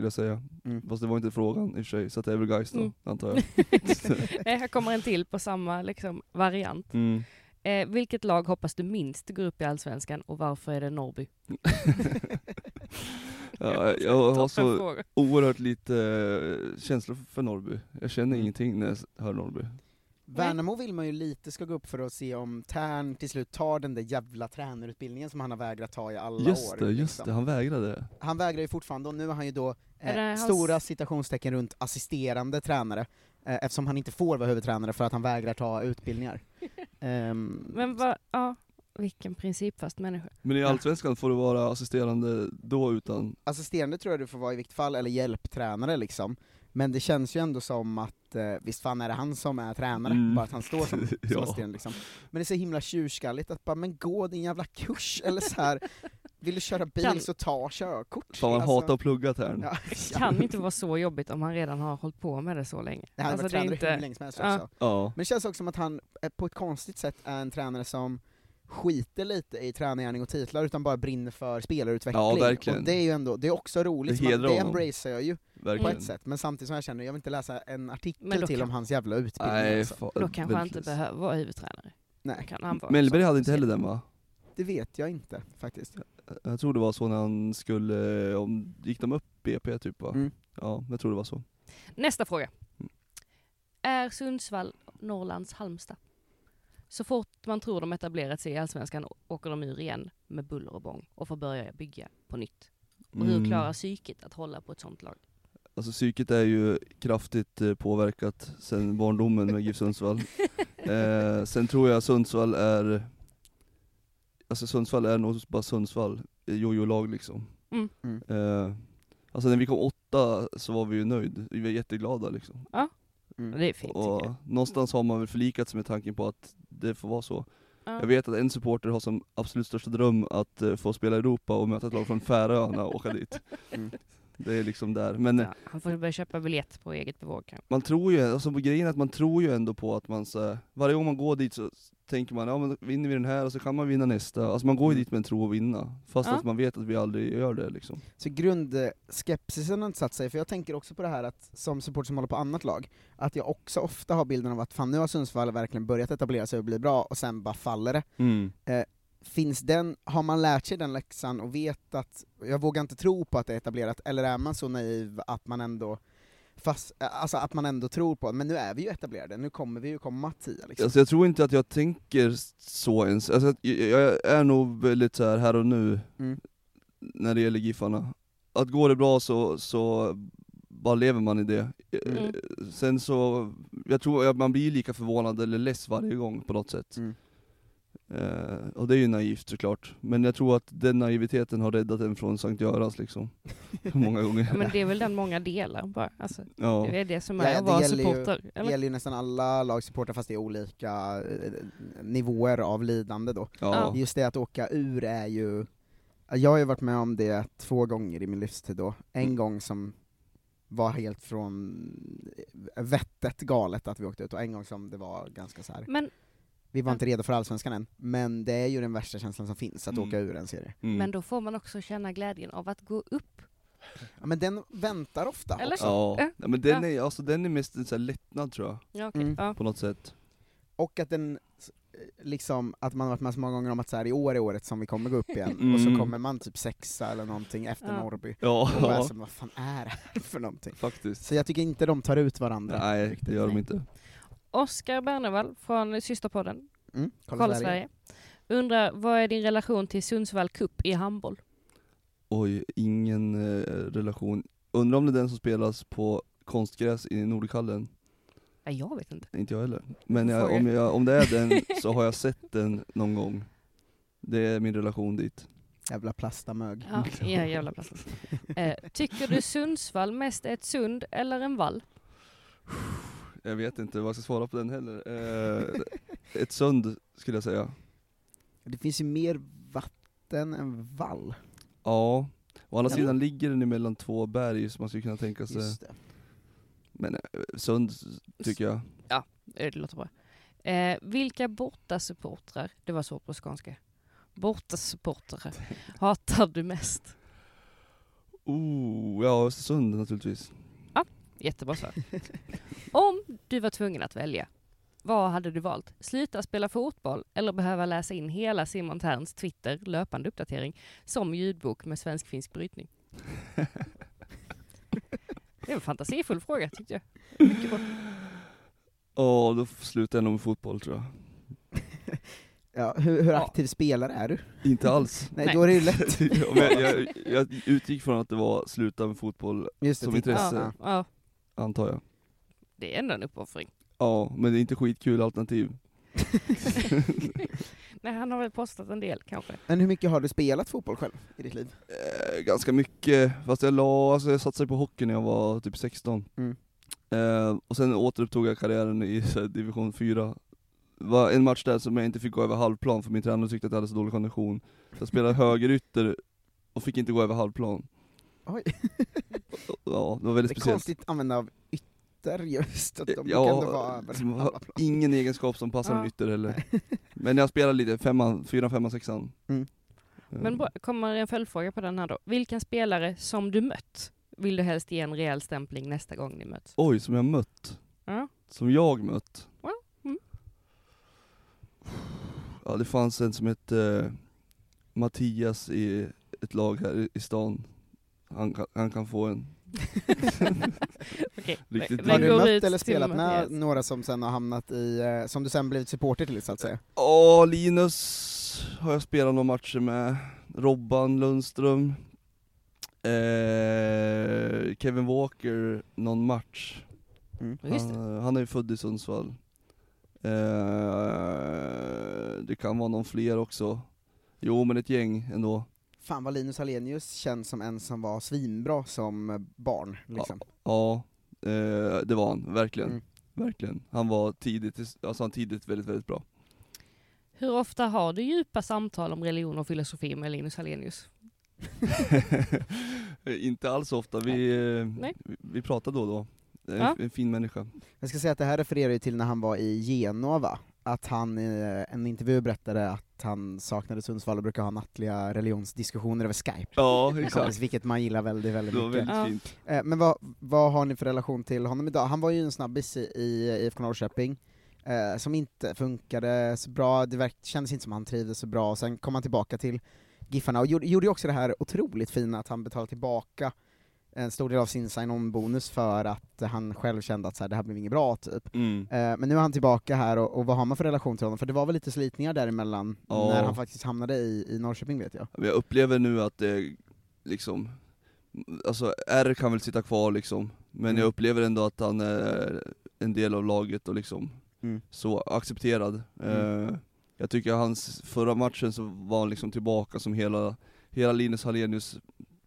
skulle jag säga. Mm. Fast det var inte frågan i och för sig, så att det är väl guys då, Mm. antar jag. Eh, här kommer en till på samma liksom, variant. Mm. Eh, vilket lag hoppas du minst går upp i Allsvenskan och varför är det Norrby? Ja, jag har så oerhört lite eh, känslor för Norrby. Jag känner Mm. ingenting när jag hör Norrby. Värnamo vill man ju lite ska gå upp för att se om Tern till slut tar den där jävla tränarutbildningen som han har vägrat ta i alla Just år. det, just liksom. det, han vägrade. Han vägrar ju fortfarande, och nu har han ju då Eh, hans- stora citationstecken runt assisterande tränare, eh, eftersom han inte får vara huvudtränare för att han vägrar ta utbildningar. Ehm, Men vad, ja, vilken principfast människa. Men i Allsvenskan får du vara assisterande då utan... assisterande tror jag du får vara i vilket fall, eller hjälptränare liksom. Men det känns ju ändå som att, eh, visst fan är det han som är tränare, Mm. bara att han står som, som Ja. assisterande liksom. Men det är så himla tjurskalligt att bara, men gå din jävla kurs, eller så här. Vill du köra bil Kan- så ta körkort. Fan man Alltså, hatar att plugga Tern. Ja, Det kan inte vara så jobbigt om han redan har hållit på med det så länge. Han hade Alltså, varit tränare inte- hur länge som helst Ja. också. Ja. Men det känns också som att han på ett konstigt sätt är en tränare som skiter lite i tränargärning och titlar utan bara brinner för spelarutveckling. Ja, verkligen. Och det är ju ändå, det är också roligt, Det det embracear jag ju på Verkligen. ett sätt, men samtidigt som jag känner, jag vill inte läsa en artikel till kan- om hans jävla utbildning Nej, alltså. fa- Då kanske han inte behöver vara huvudtränare. Nej, Kan han vara Mellberg hade inte heller den va? det vet jag inte faktiskt. Jag tror det var så när han skulle, om, gick de upp BP typ va? Mm. Ja, jag tror det var så. Nästa fråga. Är Sundsvall Norrlands Halmstad? Så fort man tror de etablerat sig i Allsvenskan åker de ur igen med buller och bång och får börja bygga på nytt. Och hur Mm. klarar psyket att hålla på ett sånt lag? Alltså psyket är ju kraftigt eh, påverkat sen barndomen med GIF Sundsvall. eh, sen tror jag Sundsvall är, alltså Sundsvall är nog bara Sundsvall, jojo-lag liksom. Mm. Mm. Eh, alltså när vi kom åtta så var vi ju nöjd, vi var jätteglada liksom. Mm. Det är fint tycker Och jag. någonstans har man väl förlikat sig med tanken på att det får vara så. Ja. Jag vet att en supporter har som absolut största dröm att eh, få spela i Europa och möta ett lag från Färöarna och åka dit. Mm. Det är liksom där. Men eh, Ja, han får börja köpa biljett på eget bevåg kanske. man tror ju, alltså grejen är att man tror ju ändå på att man så, här- varje gång man går dit så tänker man, ja men vinner vi den här och så kan man vinna nästa. Alltså man går ju Mm. dit med en tro att vinna. Fast Ja. att man vet att vi aldrig gör det liksom. Så grundskepsisen har inte satt sig, för jag tänker också på det här att som support som håller på annat lag, att jag också ofta har bilden av att fan nu har Sundsvall verkligen börjat etablera sig och bli bra, och sen bara faller det. Finns den, har man lärt sig den läxan och vet att, jag vågar inte tro på att det är etablerat, eller är man så naiv att man ändå Fast, alltså att man ändå tror på, men nu är vi ju etablerade, nu kommer vi ju komma tia liksom. Alltså jag tror inte att jag tänker så ens. Alltså, jag, jag är nog väldigt så här, här och nu, Mm. när det gäller Giffarna. Att går det bra så, så bara lever man i det. Mm. Eh, Sen så, jag tror att man blir lika förvånad eller less varje gång på något sätt. Mm. Eh, och det är ju naivt såklart, men jag tror att den naiviteten har räddat en från Sankt Görans liksom. Många gånger. Ja, men det är väl den många delar bara. Alltså, Ja. Det är det som är Ja, att vara gäller ju, supporter. det gäller ju nästan alla lagsupportrar fast det är olika eh, nivåer av lidande då. Ja. Just det att åka ur är ju, jag har ju varit med om det två gånger i min livstid då. En Mm. gång som var helt från vettet galet att vi åkte ut, och en gång som det var ganska så här. Men, vi var inte redo för Allsvenskan än, men det är ju den värsta känslan som finns, att Mm. åka ur en serie. Mm. men då får man också känna glädjen av att gå upp. Ja, men den väntar ofta Eller? också. Ja, Ja. men den är, alltså, den är mest en så här lättnad tror jag, Ja, okej. Mm. Ja. på något sätt. Och att den, liksom, att man har varit med så många gånger om att så här, i år är året som vi kommer gå upp igen, Mm. och så kommer man typ sexa eller någonting efter Ja. Norrby. Ja, Och bara så, vad fan är det här för någonting? faktiskt. Så jag tycker inte de tar ut varandra. Nej, det gör de Nej. inte. Oskar Bernevall från systerpodden Mm, Kolla, kolla, Sverige. Sverige. undrar, vad är din relation till Sundsvall Cup i handboll? Oj, ingen eh, relation. Undrar om det är den som spelas på konstgräs i Nordkallen? Nej, jag vet inte. Inte jag heller. Men jag, om, jag, om det är den så har jag sett den någon gång. Det är min relation dit. Jävla plastamög. Ja, ja jävla plats. Eh, tycker du Sundsvall mest är ett sund eller en vall? Jag vet inte vad jag ska svara på den heller. Eh, ett sund skulle jag säga. Det finns ju mer vatten än vall. Ja. Å andra Ja. sidan ligger den mellan två berg så man skulle kunna tänka sig. Just det. Men eh, sund tycker jag. Eh, Det låter bra. Eh, vilka bortasupportrar, det var svårt på skånska, bortasupportrar hatar du mest? Oh, ja Östersund naturligtvis. Jättebra svar. Om du var tvungen att välja, Vad hade du valt? Sluta spela fotboll eller behöva läsa in hela Simon Terns Twitter, löpande uppdatering, som ljudbok med svensk-finsk brytning? Det är en fantasifull fråga tyckte jag. Mycket bra. Ja, då slutar jag nog med fotboll tror jag. Ja, hur, hur aktiv spelare är du? Inte alls. Nej, då är det ju lätt. Ja, men jag, jag, utgick från att det var sluta med fotboll Just det, som titta. intresse, Ja, ja, antar jag. det är ändå en uppoffring. Ja, men det är inte skitkul alternativ. Nej, han har väl postat en del kanske. Men hur mycket har du spelat fotboll själv i ditt liv? Eh, ganska mycket, fast jag la, alltså jag satsade på hockey när jag var typ 16. Mm. Eh, och sen återupptog jag karriären i så här, division 4. Det var en match där som jag inte fick gå över halvplan för min tränare tyckte att jag hade så dålig kondition. Så jag spelade högerytter och fick inte gå över halvplan. Oj. Ja, det var väldigt Det är speciellt. konstigt använda av ytter just, att de Ja, kan vara ingen egenskap som passar en Ja. ytter heller. Men jag spelade lite, femman, fyran, femman, sexan. Mm. Eh, Men bra, kommer en följdfråga på den här då. Vilken spelare som du mött vill du helst ge en rejäl stämpling nästa gång ni möts? Oj, som jag mött. Ja. Som jag mött. Ja, mm. Ja, det fanns en som hette eh, Mattias i ett lag här i stan. Han, kan- han kan få en. Okej, Riktigt Har du mött eller spelat med Mattias. några som sen har hamnat i, eh, som du sen blivit supporter till så att säga? Ja, Linus har jag spelat några matcher med. Robban Lundström. Eh, Kevin Walker, någon match. Mm. Han, han är ju född i Sundsvall. Eh, det kan vara någon fler också. Jo men ett gäng ändå. Fan vad Linus Hallenius känns som en som var svinbra som barn liksom. Ja, eh, det var han, verkligen. Mm. Verkligen. Han var tidigt, alltså han tidigt väldigt, väldigt bra. Hur ofta har du djupa samtal om religion och filosofi med Linus Hallenius? Inte alls ofta, vi, eh, Nej. vi, vi pratar då och då. En, Ja. en fin människa. Jag ska säga att det här refererar ju till när han var i Genova, att han i eh, en intervju berättade att han saknade Sundsvall och brukar ha nattliga religionsdiskussioner över Skype. Ja, exakt. Vilket man gillar väldigt, väldigt mycket. väldigt Ja. fint. Eh, Men vad, vad har ni för relation till honom idag? Han var ju en snabbis i, i IFK Norrköping, eh, som inte funkade så bra, det verk, kändes inte som han trivdes så bra, sen kom han tillbaka till Giffarna och gjorde, gjorde också det här otroligt fina att han betalade tillbaka en stor del av sin sign-on-bonus för att han själv kände att så här, det här blev inget bra, typ. Mm. Eh, Men nu är han tillbaka här, och, och vad har man för relation till honom? För det var väl lite slitningar däremellan, Ja. när han faktiskt hamnade i, i Norrköping vet jag. Jag upplever nu att det liksom, alltså R kan väl sitta kvar liksom, men Mm. jag upplever ändå att han är en del av laget och liksom Mm. så accepterad. Mm. Eh, jag tycker hans förra matchen så var han liksom tillbaka som hela, hela Linus Hallenius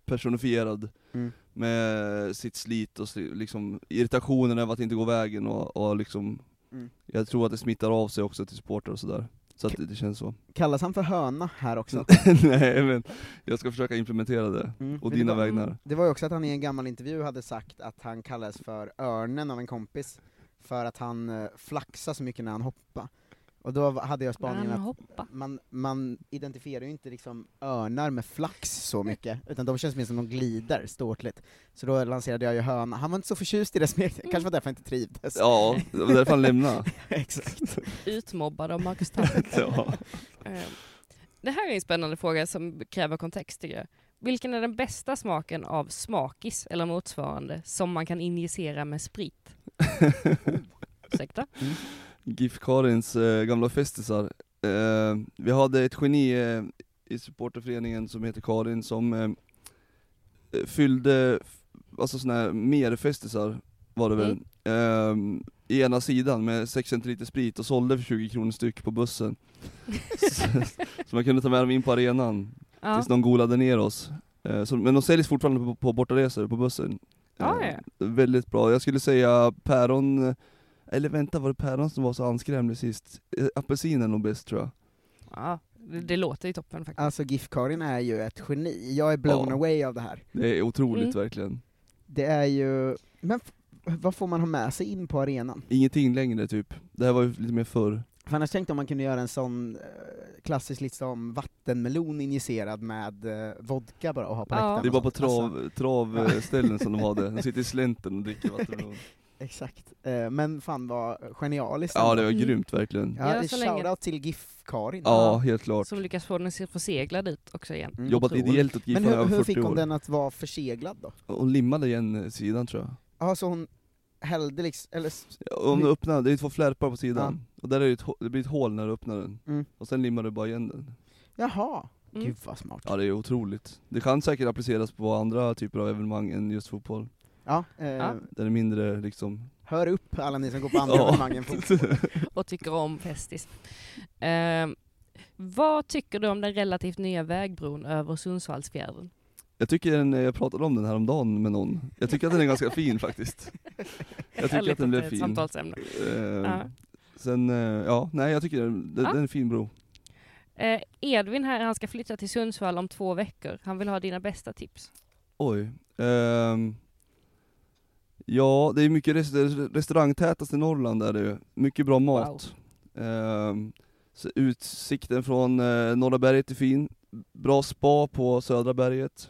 personifierad Mm. Med sitt slit och liksom irritationen över att inte gå vägen och, och liksom Mm. Jag tror att det smittar av sig också till supportrar och sådär. Så att det, det känns så. Kallas han för höna här också? Nej men jag ska försöka implementera det, Mm. och Men dina det var, vägnar. Det var ju också att han i en gammal intervju hade sagt att han kallades för örnen av en kompis, för att han eh, flaxade så mycket när han hoppade. Och då hade jag spaningen att hoppa. man, man identifierar ju inte liksom örnar med flax så mycket, utan de känns mer som de glider ståtligt. Så då lanserade jag ju höna. Han var inte så förtjust i det smeknamnet, kanske var därför han inte trivdes. Ja, det var därför han lämnade. Exakt. Utmobbad av Marcus. Ja. Eh, Det här är en spännande fråga som kräver kontext tycker jag. Vilken är den bästa smaken av smakis eller motsvarande som man kan injicera med sprit? Ursäkta? GIF Karins eh, gamla festisar. Eh, vi hade ett geni eh, i supporterföreningen som heter Karin som eh, fyllde, alltså såna här merfestisar var det väl, eh, i ena sidan med 6 centiliter sprit och sålde för 20 kronor styck på bussen. så, så man kunde ta med dem in på arenan Ja. tills de golade ner oss. Eh, så, men de säljs fortfarande på, på bortaresor på bussen. Ja, Eh, ja. Väldigt bra. Jag skulle säga päron, eller vänta var det päron som var så anskrämlig sist? Eh, Apelsin är nog bäst tror jag. Ja, det, det låter ju toppen faktiskt. Alltså GIF-Karin är ju ett geni, jag är blown Ja. away av det här. Det är otroligt Mm. verkligen. Det är ju, men f- vad får man ha med sig in på arenan? Ingenting längre typ. Det här var ju lite mer förr. För annars tänkte jag om man kunde göra en sån eh, klassisk lista om vattenmelon injicerad med eh, vodka bara och ha på Ja. läktaren. Det är bara på sånt. Alltså, trav, travställen som de har det. De sitter i slänten och dricker vattenmelon. Exakt. Eh, men fan vad genialiskt Ja det var grymt verkligen. Ja, Ja, så länge- shoutout till GIF-Karin. Ja, helt klart. Som lyckas få den att se förseglad ut också igen. Mm, Jobbat otroligt. ideellt åt GIF Men i hur, över hur 40 fick hon år. den att vara förseglad då? Hon limmade igen sidan tror jag. Ja, så hon hällde liksom, eller... s- Ja, Om du öppnar, det är två flärpar på sidan, Ja. och där är det, ett, hå- det blir ett hål när du öppnar den, Mm. och sen limmar du bara igen den. Jaha, Mm. gud vad smart. Ja det är otroligt. Det kan säkert appliceras på andra typer av evenemang än just fotboll. Ja, eh, Ja. Det är mindre liksom... hör upp alla ni som går på andra Ja. evenemang än fotboll. Och tycker om Festis. Ehm, vad tycker du om den relativt nya vägbron över Sundsvallsfjärden? Jag tycker den, jag pratade om den här om dagen med någon, jag tycker att den är ganska fin faktiskt. Jag tycker att den blev ett fin. samtalsämne. Eh, Ja. Sen, eh, ja, nej jag tycker den, den, Ja. den är en fin bro. Eh, Edvin här, han ska flytta till Sundsvall om två veckor. Han vill ha dina bästa tips. Oj. ehm, ja, det är mycket rest restaurangtätast i Norrland där det är. Mycket bra mat. Ehm, så utsikten från eh, Norra berget är fin. Bra spa på Södra berget.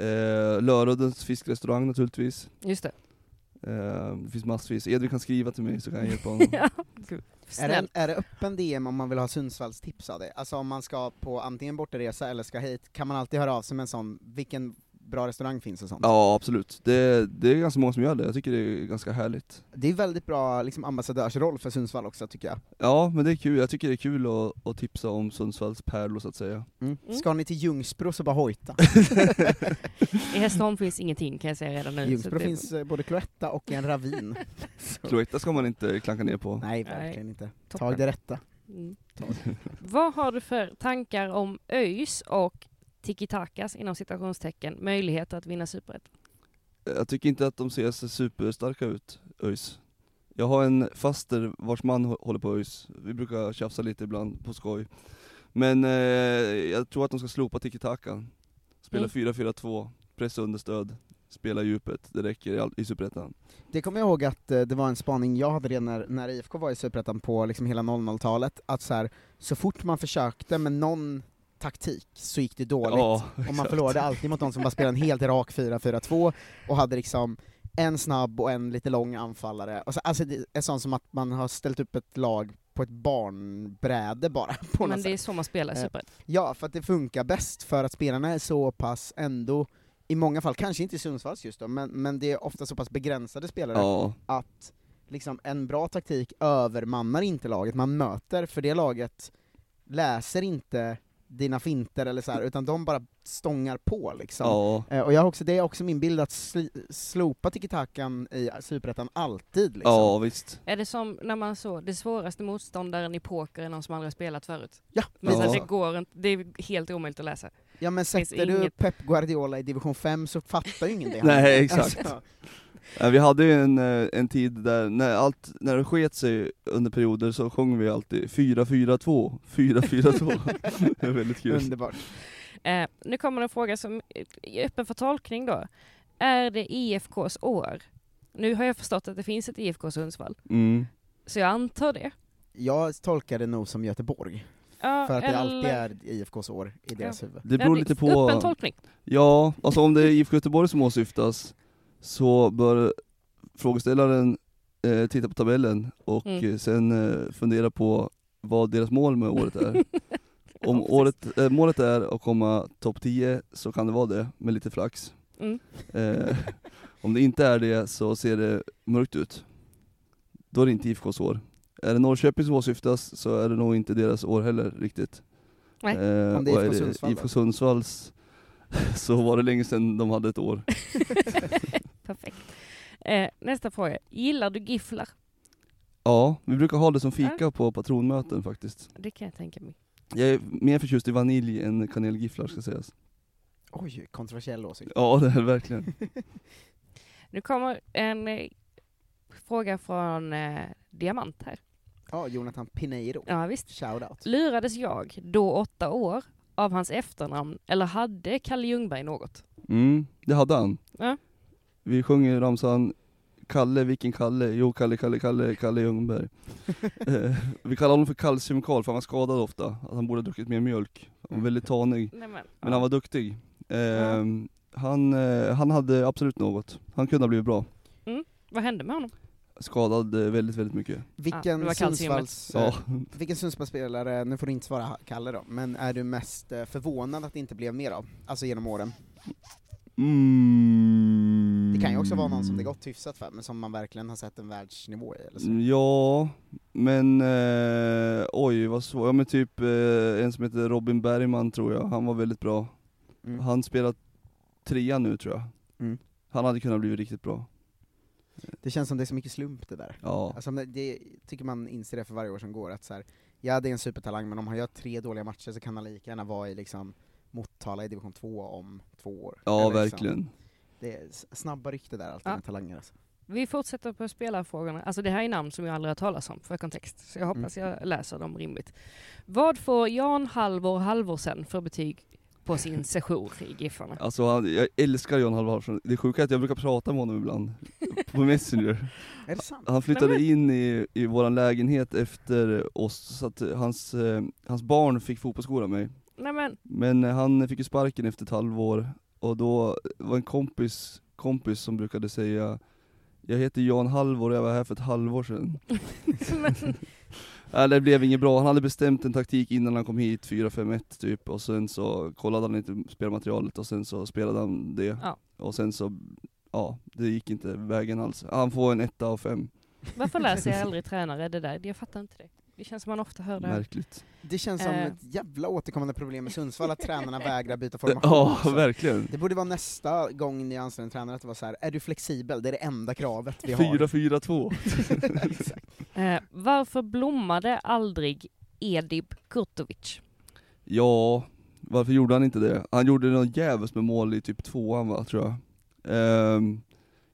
Uh, Löruddens fiskrestaurang naturligtvis. Just det. Ehm, det finns massvis. Edvin kan skriva till mig så kan jag hjälpa honom. ja. Är det, är det öppen DM om man vill ha Sundsvalls tips av det? Alltså om man ska på antingen bortaresa eller ska hit, kan man alltid höra av sig med en sån, vilken bra restaurang finns och sånt? Ja absolut, det, det är ganska många som gör det, jag tycker det är ganska härligt. Det är väldigt bra liksom, ambassadörsroll för Sundsvall också tycker jag. Ja men det är kul, jag tycker det är kul att, att tipsa om Sundsvalls pärlor så att säga. Mm. Ska ni till Ljungsbro så bara hojta. I Hässleholm finns ingenting kan jag säga redan nu. Ljungsbro det- finns eh, både Cloetta och en ravin. Cloetta ska man inte klanka ner på. Nej, verkligen inte. Toppen. Tag det rätta. Mm. Vad har du för tankar om ÖIS och tiki-takas inom citationstecken möjligheter att vinna superettan? Jag tycker inte att de ser så superstarka ut, ÖIS. Jag har en faster vars man hå- håller på ÖIS, vi brukar tjafsa lite ibland på skoj. Men eh, jag tror att de ska slopa tiki-takan. Spela Mm. 4-4-2, pressa understöd, spela djupet, det räcker i, all- i Superettan. Det kommer jag ihåg att eh, det var en spaning jag hade redan när, när IFK var i Superettan på liksom hela 00-talet, att så, här, så fort man försökte med någon taktik så gick det dåligt. Ja, och man förlorade alltid mot någon som bara spelade en helt rak 4-4-2 och hade liksom en snabb och en lite lång anfallare. Och så, alltså det är sånt som att man har ställt upp ett lag på ett barnbräde bara. På Men det är sätt. så man spelar i Eh, superettan. Ja, för att det funkar bäst för att spelarna är så pass ändå, i många fall, kanske inte i Sundsvalls just då, men, men det är ofta så pass begränsade spelare Ja. att liksom en bra taktik övermannar inte laget man möter, för det laget läser inte dina finter eller så här, utan de bara stångar på liksom. Ja. Eh, Och jag har också, det är också min bild att sli, slopa tiki-takan i Superettan alltid liksom. Ja visst. Är det som när man så, det svåraste motståndaren i poker är någon som aldrig har spelat förut? Ja, Men så ja. det går inte, det är helt omöjligt att läsa. Ja men sätter du inget- Pep Guardiola i division 5 så fattar ju ingen det. Nej, exakt. Alltså, vi hade ju en, eh, en tid där, när, allt, när det sket sig under perioder så sjöng vi alltid 4-4-2, 4-4-2. det är väldigt kul. Underbart. Eh, nu kommer en fråga som är öppen för tolkning då. Är det IFKs år? Nu har jag förstått att det finns ett IFK Sundsvall, Mm. så jag antar det. Jag tolkar det nog som Göteborg, Ja, för att det alltid eller- är IFKs år i deras huvud. Det beror Ja, lite på... Öppen tolkning. Ja, alltså om det är IFK Göteborg som åsyftas, så bör frågeställaren eh, titta på tabellen och Mm. eh, sen eh, fundera på vad deras mål med året är. Om året, eh, målet är att komma topp 10 så kan det vara det, med lite flax. Mm. Eh, om det inte är det så ser det mörkt ut. Då är det inte IFKs år. Är det Norrköping som åsyftas så är det nog inte deras år heller riktigt. Nej. Eh, Om det är IFK Sundsvall IFK? Sundsvalls så var det länge sedan de hade ett år. Perfekt. Eh, nästa fråga. Gillar du gifflar? Ja, vi brukar ha det som fika på patronmöten faktiskt. Det kan jag tänka mig. Jag är mer förtjust i vanilj än kanelgifflar ska sägas. Oj, kontroversiell åsikt. Ja det är verkligen. Nu kommer en eh, fråga från eh, Diamant här. Ja, Jonathan Pineiro. Ja, visst. Shoutout. Lurades jag, då åtta år, av hans efternamn eller hade Kalle Ljungberg något? Mm, det hade han. Ja. Vi sjunger ramsan Kalle, vilken Kalle? Jo, Kalle, Kalle, Kalle, Kalle Ljungberg. eh, vi kallar honom för kalciumkarl för han var skadad ofta, att han borde ha druckit mer mjölk. Han var väldigt tanig, Nej, men, men han var duktig. Eh, han, eh, han hade absolut något, han kunde ha blivit bra. Vad hände med honom? Skadad eh, väldigt, väldigt mycket. Vilken kalciumet. Sundsvalls... Ja. Vilken Sundsvallsspelare, nu får du inte svara Kalle då, men är du mest eh, förvånad att det inte blev mer av? Alltså genom åren? Mm. Det kan ju också vara någon som det gått hyfsat för, men som man verkligen har sett en världsnivå i eller så. Ja, men eh, oj vad svårt. Ja men typ eh, en som heter Robin Bergman tror jag, han var väldigt bra. Mm. Han spelar trea nu tror jag. Mm. Han hade kunnat bli riktigt bra. Det känns som det är så mycket slump det där. Ja. Alltså, det tycker man inser det för varje år som går, att så här, ja det är en supertalang, men om han gör tre dåliga matcher så kan han lika gärna vara i liksom Motala i division 2 om två år. Ja, Eller verkligen. Det är snabba rykte där alltid Ja. med talanger alltså. Vi fortsätter på spelarfrågorna. Alltså det här är namn som jag aldrig har talat om för kontext, så jag hoppas jag läser dem rimligt. Vad får Jan Halvor Halvorsen för betyg på sin sejour i Giffarna? Alltså han, jag älskar John Halvarsson. Det sjuka är att jag brukar prata med honom ibland, på Messenger. Är det sant? Han flyttade Nej, in i, i våran lägenhet efter oss, så att hans, eh, hans barn fick fotbollsskola av mig. Nej men, Men han fick ju sparken efter ett halvår, och då var en kompis, kompis som brukade säga Jag heter Jan Halvor och jag var här för ett halvår sedan. men Nej, det blev inget bra, han hade bestämt en taktik innan han kom hit, 4-5-1 typ, och sen så kollade han inte spelmaterialet och sen så spelade han det. Ja. Och sen så, ja, det gick inte vägen alls. Han får en etta av fem. varför lär sig aldrig tränare det där? Jag fattar inte det. Det känns som man ofta hör det. Märkligt. Det känns som Eh. ett jävla återkommande problem med Sundsvall, att tränarna vägrar byta formation. Ja, alltså. verkligen. Det borde vara nästa gång ni anställer en tränare att det var så här: är du flexibel? Det är det enda kravet vi har. 4-4-2. Exakt. Eh, varför blommade aldrig Edip Kurtovic? Ja, varför gjorde han inte det? Han gjorde något jävligt med mål i typ tvåan va, tror jag. Ehm,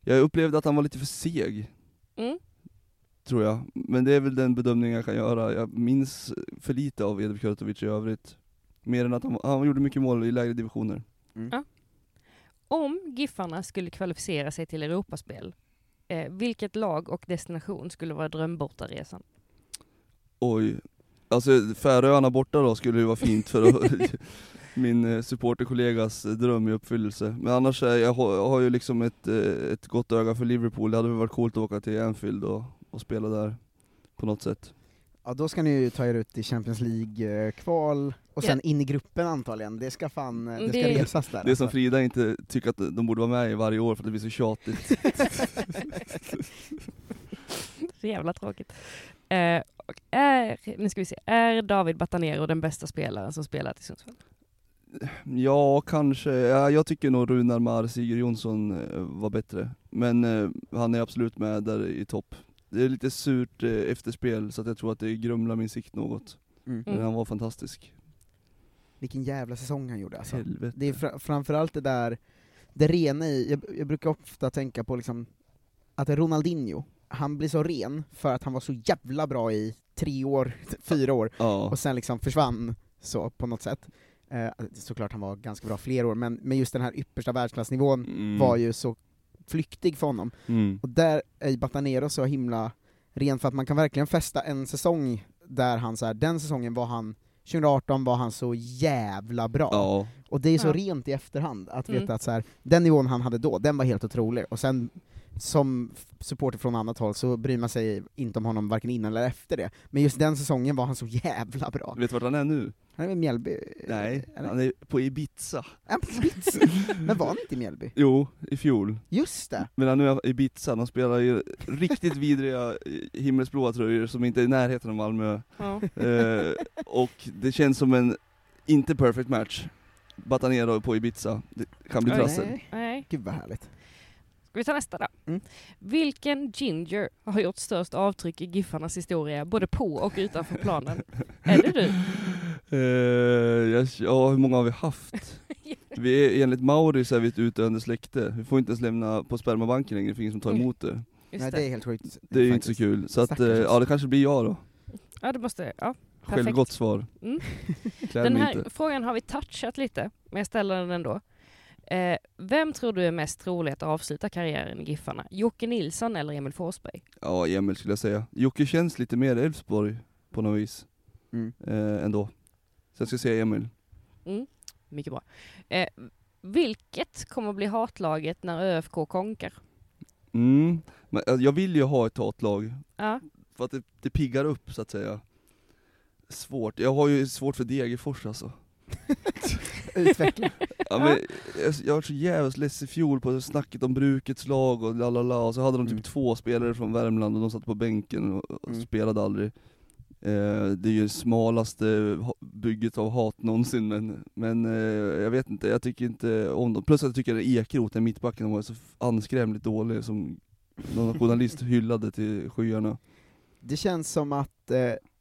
jag upplevde att han var lite för seg, Mm. Tror jag. Men det är väl den bedömningen jag kan göra. Jag minns för lite av Edvin Kurtovic i övrigt. Mer än att han, han gjorde mycket mål i lägre divisioner. Om Giffarna skulle kvalificera sig till Europaspel, eh, vilket lag och destination skulle vara drömbortaresan? Oj. Alltså Färöarna borta då skulle ju vara fint för att min eh, supporterkollegas eh, dröm i uppfyllelse. Men annars, är jag, har, jag har ju liksom ett, eh, ett gott öga för Liverpool. Det hade väl varit coolt att åka till Anfield och, och spela där på något sätt. Ja, då ska ni ju ta er ut i Champions League-kval, och sen in i gruppen antagligen. Det ska fan, eh, det ska Det- resas där. Det är som alltså. Frida inte tycker att de borde vara med i varje år för att det blir så tjatigt. Så jävla tråkigt. Eh, och är, nu ska vi se, är David Batanero den bästa spelaren som spelat i Sundsvall? Ja, kanske. Ja, jag tycker nog Runar Mar Sigurd Jonsson eh, var bättre. Men eh, han är absolut med där i topp. Det är lite surt eh, efterspel, så att jag tror att det grumlar min sikt något. Mm. Men han var fantastisk. Vilken jävla säsong han gjorde alltså. Helvete. Det är fra- framförallt det där, det rena i, jag, jag brukar ofta tänka på liksom, att Ronaldinho, han blir så ren för att han var så jävla bra i tre år, fyra år, Ja. och sen liksom försvann så på något sätt. Eh, såklart han var ganska bra fler år, men, men just den här yppersta världsklassnivån Mm. var ju så flyktig för honom. Mm. Och där är Batanero så himla ren för att man kan verkligen fästa en säsong där han så här, den säsongen var han 2018 var han så jävla bra. Ja. Och det är så Ja. rent i efterhand, att Mm. veta att så här, den nivån han hade då, den var helt otrolig. Och sen som supporter från annat håll så bryr man sig inte om honom varken innan eller efter det. Men just den säsongen var han så jävla bra. Vet du vart han är nu? Han är med Mjällby? Nej, eller? han är på Ibiza. Ja, på Ibiza. Men var han inte i Mjällby? Jo, i fjol. Just det! Men han är i Ibiza, de spelar ju riktigt vidriga eh, himmelsblåa tröjor som inte är i närheten av Malmö. Ja. Eh, och det känns som en inte perfect match. Batanero på Ibiza, det kan bli trassel. Nej. Nej. Gud vad härligt. Ska vi ta nästa då? Mm. Vilken ginger har gjort störst avtryck i Giffarnas historia, både på och utanför planen? är det du? Eh, jag, ja, hur många har vi haft? Vi är, enligt Mauri så är vi ett utdöende släkte. Vi får inte ens lämna på spermabanken längre, det finns ingen som tar emot det. Just Nej, det. det är helt sjukt. Det är ju inte så kul. Så att, oss. ja det kanske blir jag då. Ja, det måste... Ja, perfekt. Självgott svar. Mm. Den här inte. frågan har vi touchat lite, men jag ställer den ändå. Eh, vem tror du är mest trolig att avsluta karriären i Giffarna? Jocke Nilsson eller Emil Forsberg? Ja, Emil skulle jag säga. Jocke känns lite mer Elfsborg på något vis. Mm. Eh, ändå. Så jag ska säga Emil. Mm. Mycket bra. Eh, vilket kommer att bli hatlaget när ÖFK konkar? Mm. Men eh, jag vill ju ha ett hatlag, Ja. för att det, det piggar upp så att säga. Svårt, jag har ju svårt för Degerfors alltså. Utveckla. Ja, men jag, jag var så jävligt less i fjol på snacket om brukets lag och la la la, och så hade de typ Mm. två spelare från Värmland och de satt på bänken och, Mm. spelade aldrig. Eh, det är ju det smalaste bygget av hat någonsin men, men eh, jag vet inte, jag tycker inte om dem. Plus att jag tycker att Ekeroth, den mittbacken, var så anskrämligt dålig som någon journalist hyllade till skyarna. Det känns som att eh,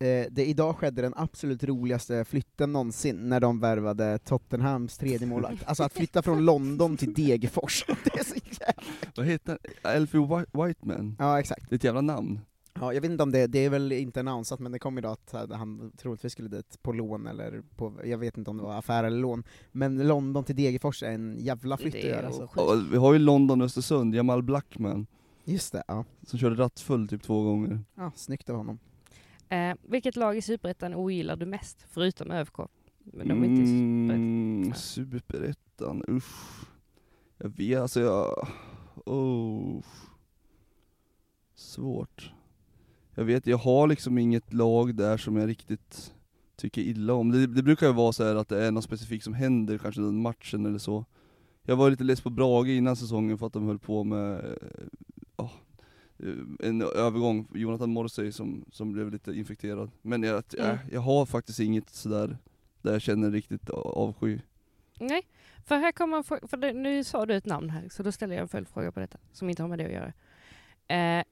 eh, det idag skedde den absolut roligaste flytten någonsin, när de värvade Tottenhams tredje målvakt. Alltså att flytta från London till Degerfors, det är så jävla... Vad heter White- Whiteman? Ja, exakt. Det är ett jävla namn. Ja, jag vet inte om det, det är väl inte annonsat, men det kom idag att han troligtvis skulle dit på lån, eller på, jag vet inte om det var affär eller lån. Men London till Degerfors är en jävla flytt att göra. Alltså. Vi har ju London Östersund, Jamal Blackman, Just det, ja. som körde rattfull typ två gånger. ja. Snyggt av honom. Eh, vilket lag i Superettan ogillar du mest, förutom ÖFK? Men de är inte Mm, Superettan. Superettan, usch. Jag vet, alltså jag... Oh. Svårt. Jag vet, jag har liksom inget lag där som jag riktigt tycker illa om. Det, det brukar ju vara så här att det är något specifikt som händer, kanske den matchen eller så. Jag var lite less på Brage innan säsongen för att de höll på med en övergång, Jonathan Morsey som, som blev lite infekterad. Men jag, Mm. äh, jag har faktiskt inget sådär där jag känner riktigt avsky. Nej, för här kommer en fråga, för det, nu sa du ett namn här, så då ställer jag en följdfråga på detta, som inte har med det att göra. Eh,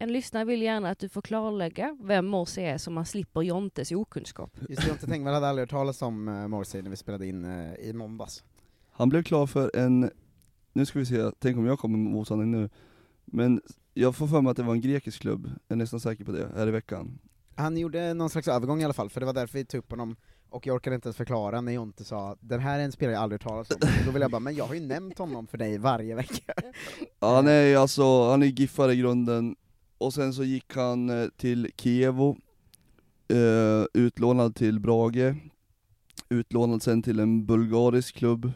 en lyssnare vill gärna att du får klarlägga vem Morse är så man slipper Jontes okunskap. Just det, Jonte Tengvall hade aldrig hört talas om uh, Morrissey när vi spelade in eh, i måndags. Han blev klar för en, nu ska vi se, tänk om jag kommer med osanning nu. Men jag får för mig att det var en grekisk klubb, jag är nästan säker på det, här i veckan. Han gjorde någon slags övergång i alla fall, för det var därför vi tog upp honom, och jag orkade inte ens förklara när Jonte sa den här är en spelare jag aldrig talas om. Då vill jag bara, men jag har ju nämnt honom för dig varje vecka. Ja, nej alltså, han är giffare i grunden, och sen så gick han eh, till Kievo, eh, utlånad till Brage, utlånad sen till en bulgarisk klubb,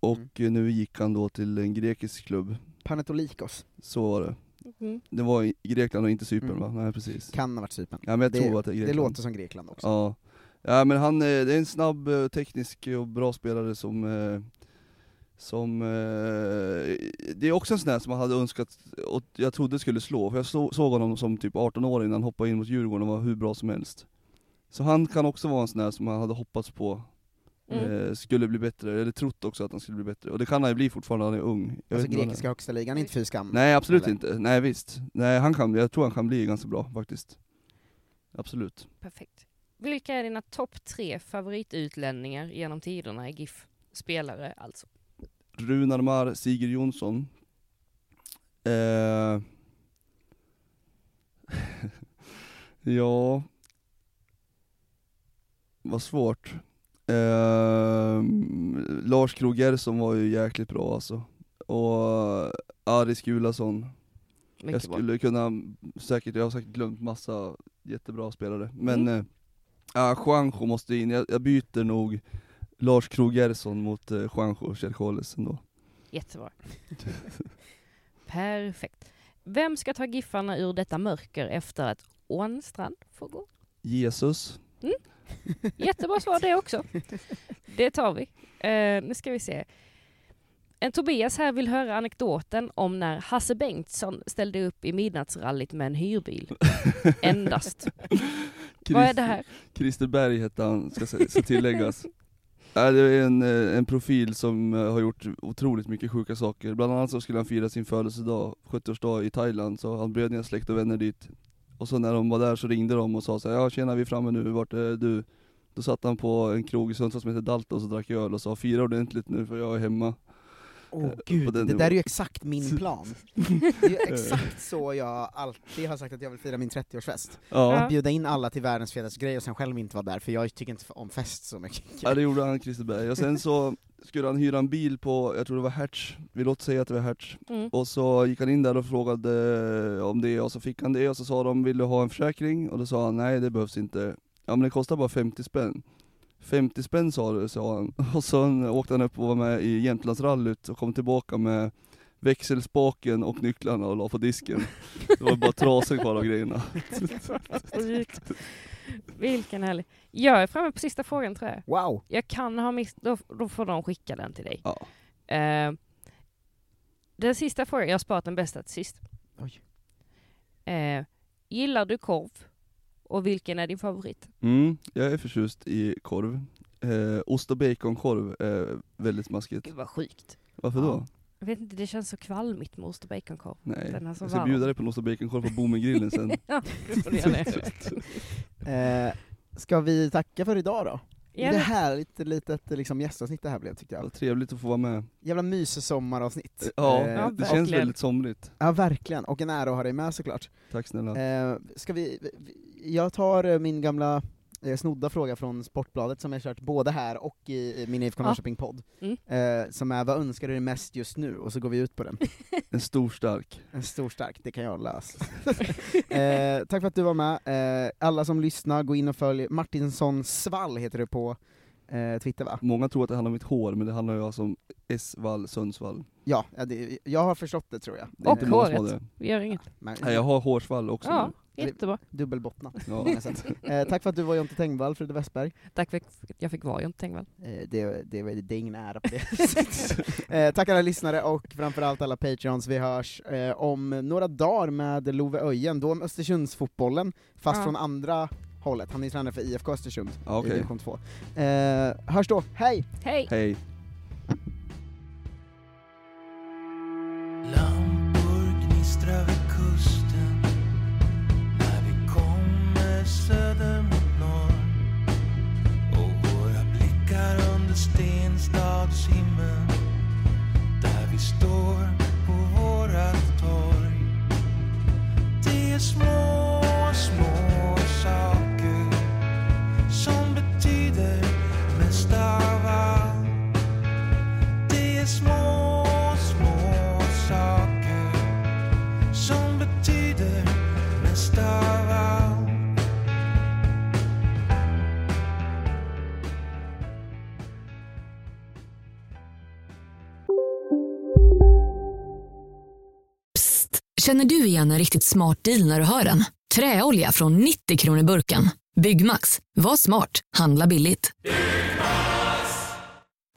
och eh, nu gick han då till en grekisk klubb. Panetolikos. Så var det. Mm. Det var i Grekland och inte Cypern Mm. va? Nej precis. Kan ha varit Cypern. Ja men jag det, tror att det är det låter som Grekland också. Ja. ja men han, eh, det är en snabb, eh, teknisk och bra spelare som, som, eh, det är också en sån här som man hade önskat, och jag trodde skulle slå, för jag så, såg honom som typ 18-åring när han hoppade in mot Djurgården och var hur bra som helst. Så han kan också vara en sån här som man hade hoppats på Mm. eh, skulle bli bättre, eller trott också att han skulle bli bättre, och det kan han ju bli fortfarande, han är ung. Jag Alltså är. grekiska högsta ligan, inte fy skam. Nej absolut Eller? inte, nej visst. Nej han kan, jag tror han kan bli ganska bra faktiskt. Absolut. Perfekt. Vilka är dina topp tre favoritutlänningar genom tiderna i GIF? Spelare alltså. Runar Mar, Sigurd Jonsson. Eh... ja... Vad svårt. Eh... Lars Kroger som var ju jäkligt bra alltså. Och Aris Gulason. Jag Mycket bra. skulle kunna, säkert, jag har säkert glömt massa jättebra spelare. Men Mm. mm. äh, Juanjo måste in, jag, jag byter nog Lars Krogersson mot eh, Juanjo Cherkoles ändå. Jättebra. Perfekt. Vem ska ta Giffarna ur detta mörker efter att Ånstrand får gå? Jesus. Jättebra svar det också. Det tar vi. Eh, nu ska vi se. En Tobias här vill höra anekdoten om när Hasse Bengtsson ställde upp i midnattsrallyt med en hyrbil. Endast. Vad är det här? Christer Berg hette han, ska, ska tilläggas. Det är en, eh, en profil som eh, har gjort otroligt mycket sjuka saker. Bland annat så skulle han fira sin födelsedag, 70-årsdag i Thailand, så han bjöd ner släkt och vänner dit. Och så när de var där så ringde de och sa så här, ja tjena vi är framme nu, vart är du? Då satt han på en krog i Sundsvall som heter Dalton och drack öl och sa fira ordentligt nu för jag är hemma. Åh Eh, på gud, det nivån. där är ju exakt min plan. Det är ju exakt så jag alltid har sagt att jag vill fira min 30-årsfest. Ja. Att bjuda in alla till världens fetaste grej och sen själv inte vara där, för jag tycker inte om fest så mycket. Ja det gjorde han Christer Berg, och sen så skulle han hyra en bil på, jag tror det var Hertz, vi låter säga att det var Hertz. Mm. Och så gick han in där och frågade om det, och så fick han det, och så sa de 'Vill du ha en försäkring?' Och då sa han 'Nej det behövs inte' Ja men det kostar bara 50 spänn 50 spänn sa du, sa han, och sen åkte han upp och var med i Jämtlandsrallyt och kom tillbaka med växelspaken och nycklarna och la på disken. Det var bara trasor kvar av grejerna. Vilken härlig. Jag är framme på sista frågan tror jag. Wow! Jag kan ha miss... Då, då får de skicka den till dig. Ja. Eh, den sista frågan, jag har sparat den bästa till sist. Oj. Eh, gillar du korv? Och vilken är din favorit? Mm, jag är förtjust i korv. Eh, ost och baconkorv är väldigt smaskigt. Gud vad sjukt. Varför då? Jag vet inte, det känns så kvalmigt med ost och baconkorv. Nej, Den är så jag ska varm. bjuda dig på en ost och baconkorv på Boomengrillen sen. ja, det får du göra det. Eh, ska vi tacka för idag då? Ja, det det- härligt litet liksom, gästavsnitt det här blev tyckte jag. Vad trevligt att få vara med. Jävla mysommaravsnitt. Ja, Eh, det känns väldigt somrigt. Ja verkligen, och en ära att ha dig med såklart. Tack snälla. Eh, ska vi, vi- jag tar eh, min gamla eh, snodda fråga från Sportbladet som jag kört både här och i, min IFK. Norrköping-podd, Mm. eh, som är 'Vad önskar du dig mest just nu?' och så går vi ut på den. En stor stark. En stor stark, det kan jag lösa. eh, tack för att du var med, eh, alla som lyssnar, gå in och följ Martinsson Svall heter du på eh, Twitter va? Många tror att det handlar om mitt hår, men det handlar ju alltså om S-vall, Sundsvall. Ja, det, jag har förstått det tror jag. Det är Och håret. det. Vi gör inget. Men, Nej, jag har hårsvall också Ja, nu. Jättebra. Dubbelbottnat. Ja. eh, tack för att du var Jonte Tengvall, Frida Westberg. Tack för att jag fick vara Jonte Tengvall. Eh, det, det, det är ingen ära på det eh, Tack alla lyssnare och framförallt alla patreons, vi hörs eh, om några dagar med Love Öjen, då om Östersundsfotbollen, fast Ja. från andra hållet. Han är tränare för IFK Östersund Ja, okej. i division 2. Eh, hörs då, hej! Hej! Hej. Vi står på vårat torg. Det är små, små Känner du igen en riktigt smart deal när du hör den? Träolja från 90 kronor burken. Byggmax. Var smart. Handla billigt.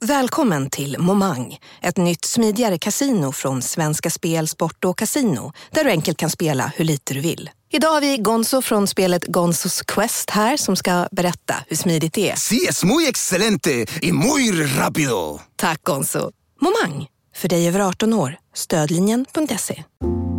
Välkommen till Momang, ett nytt smidigare kasino från Svenska Spel, Sport och Casino där du enkelt kan spela hur lite du vill. Idag har vi Gonzo från spelet Gonzos Quest här som ska berätta hur smidigt det är. Sí, es muy excelente y muy rápido. Tack Gonzo. Momang, för dig över 18 år. Stödlinjen.se.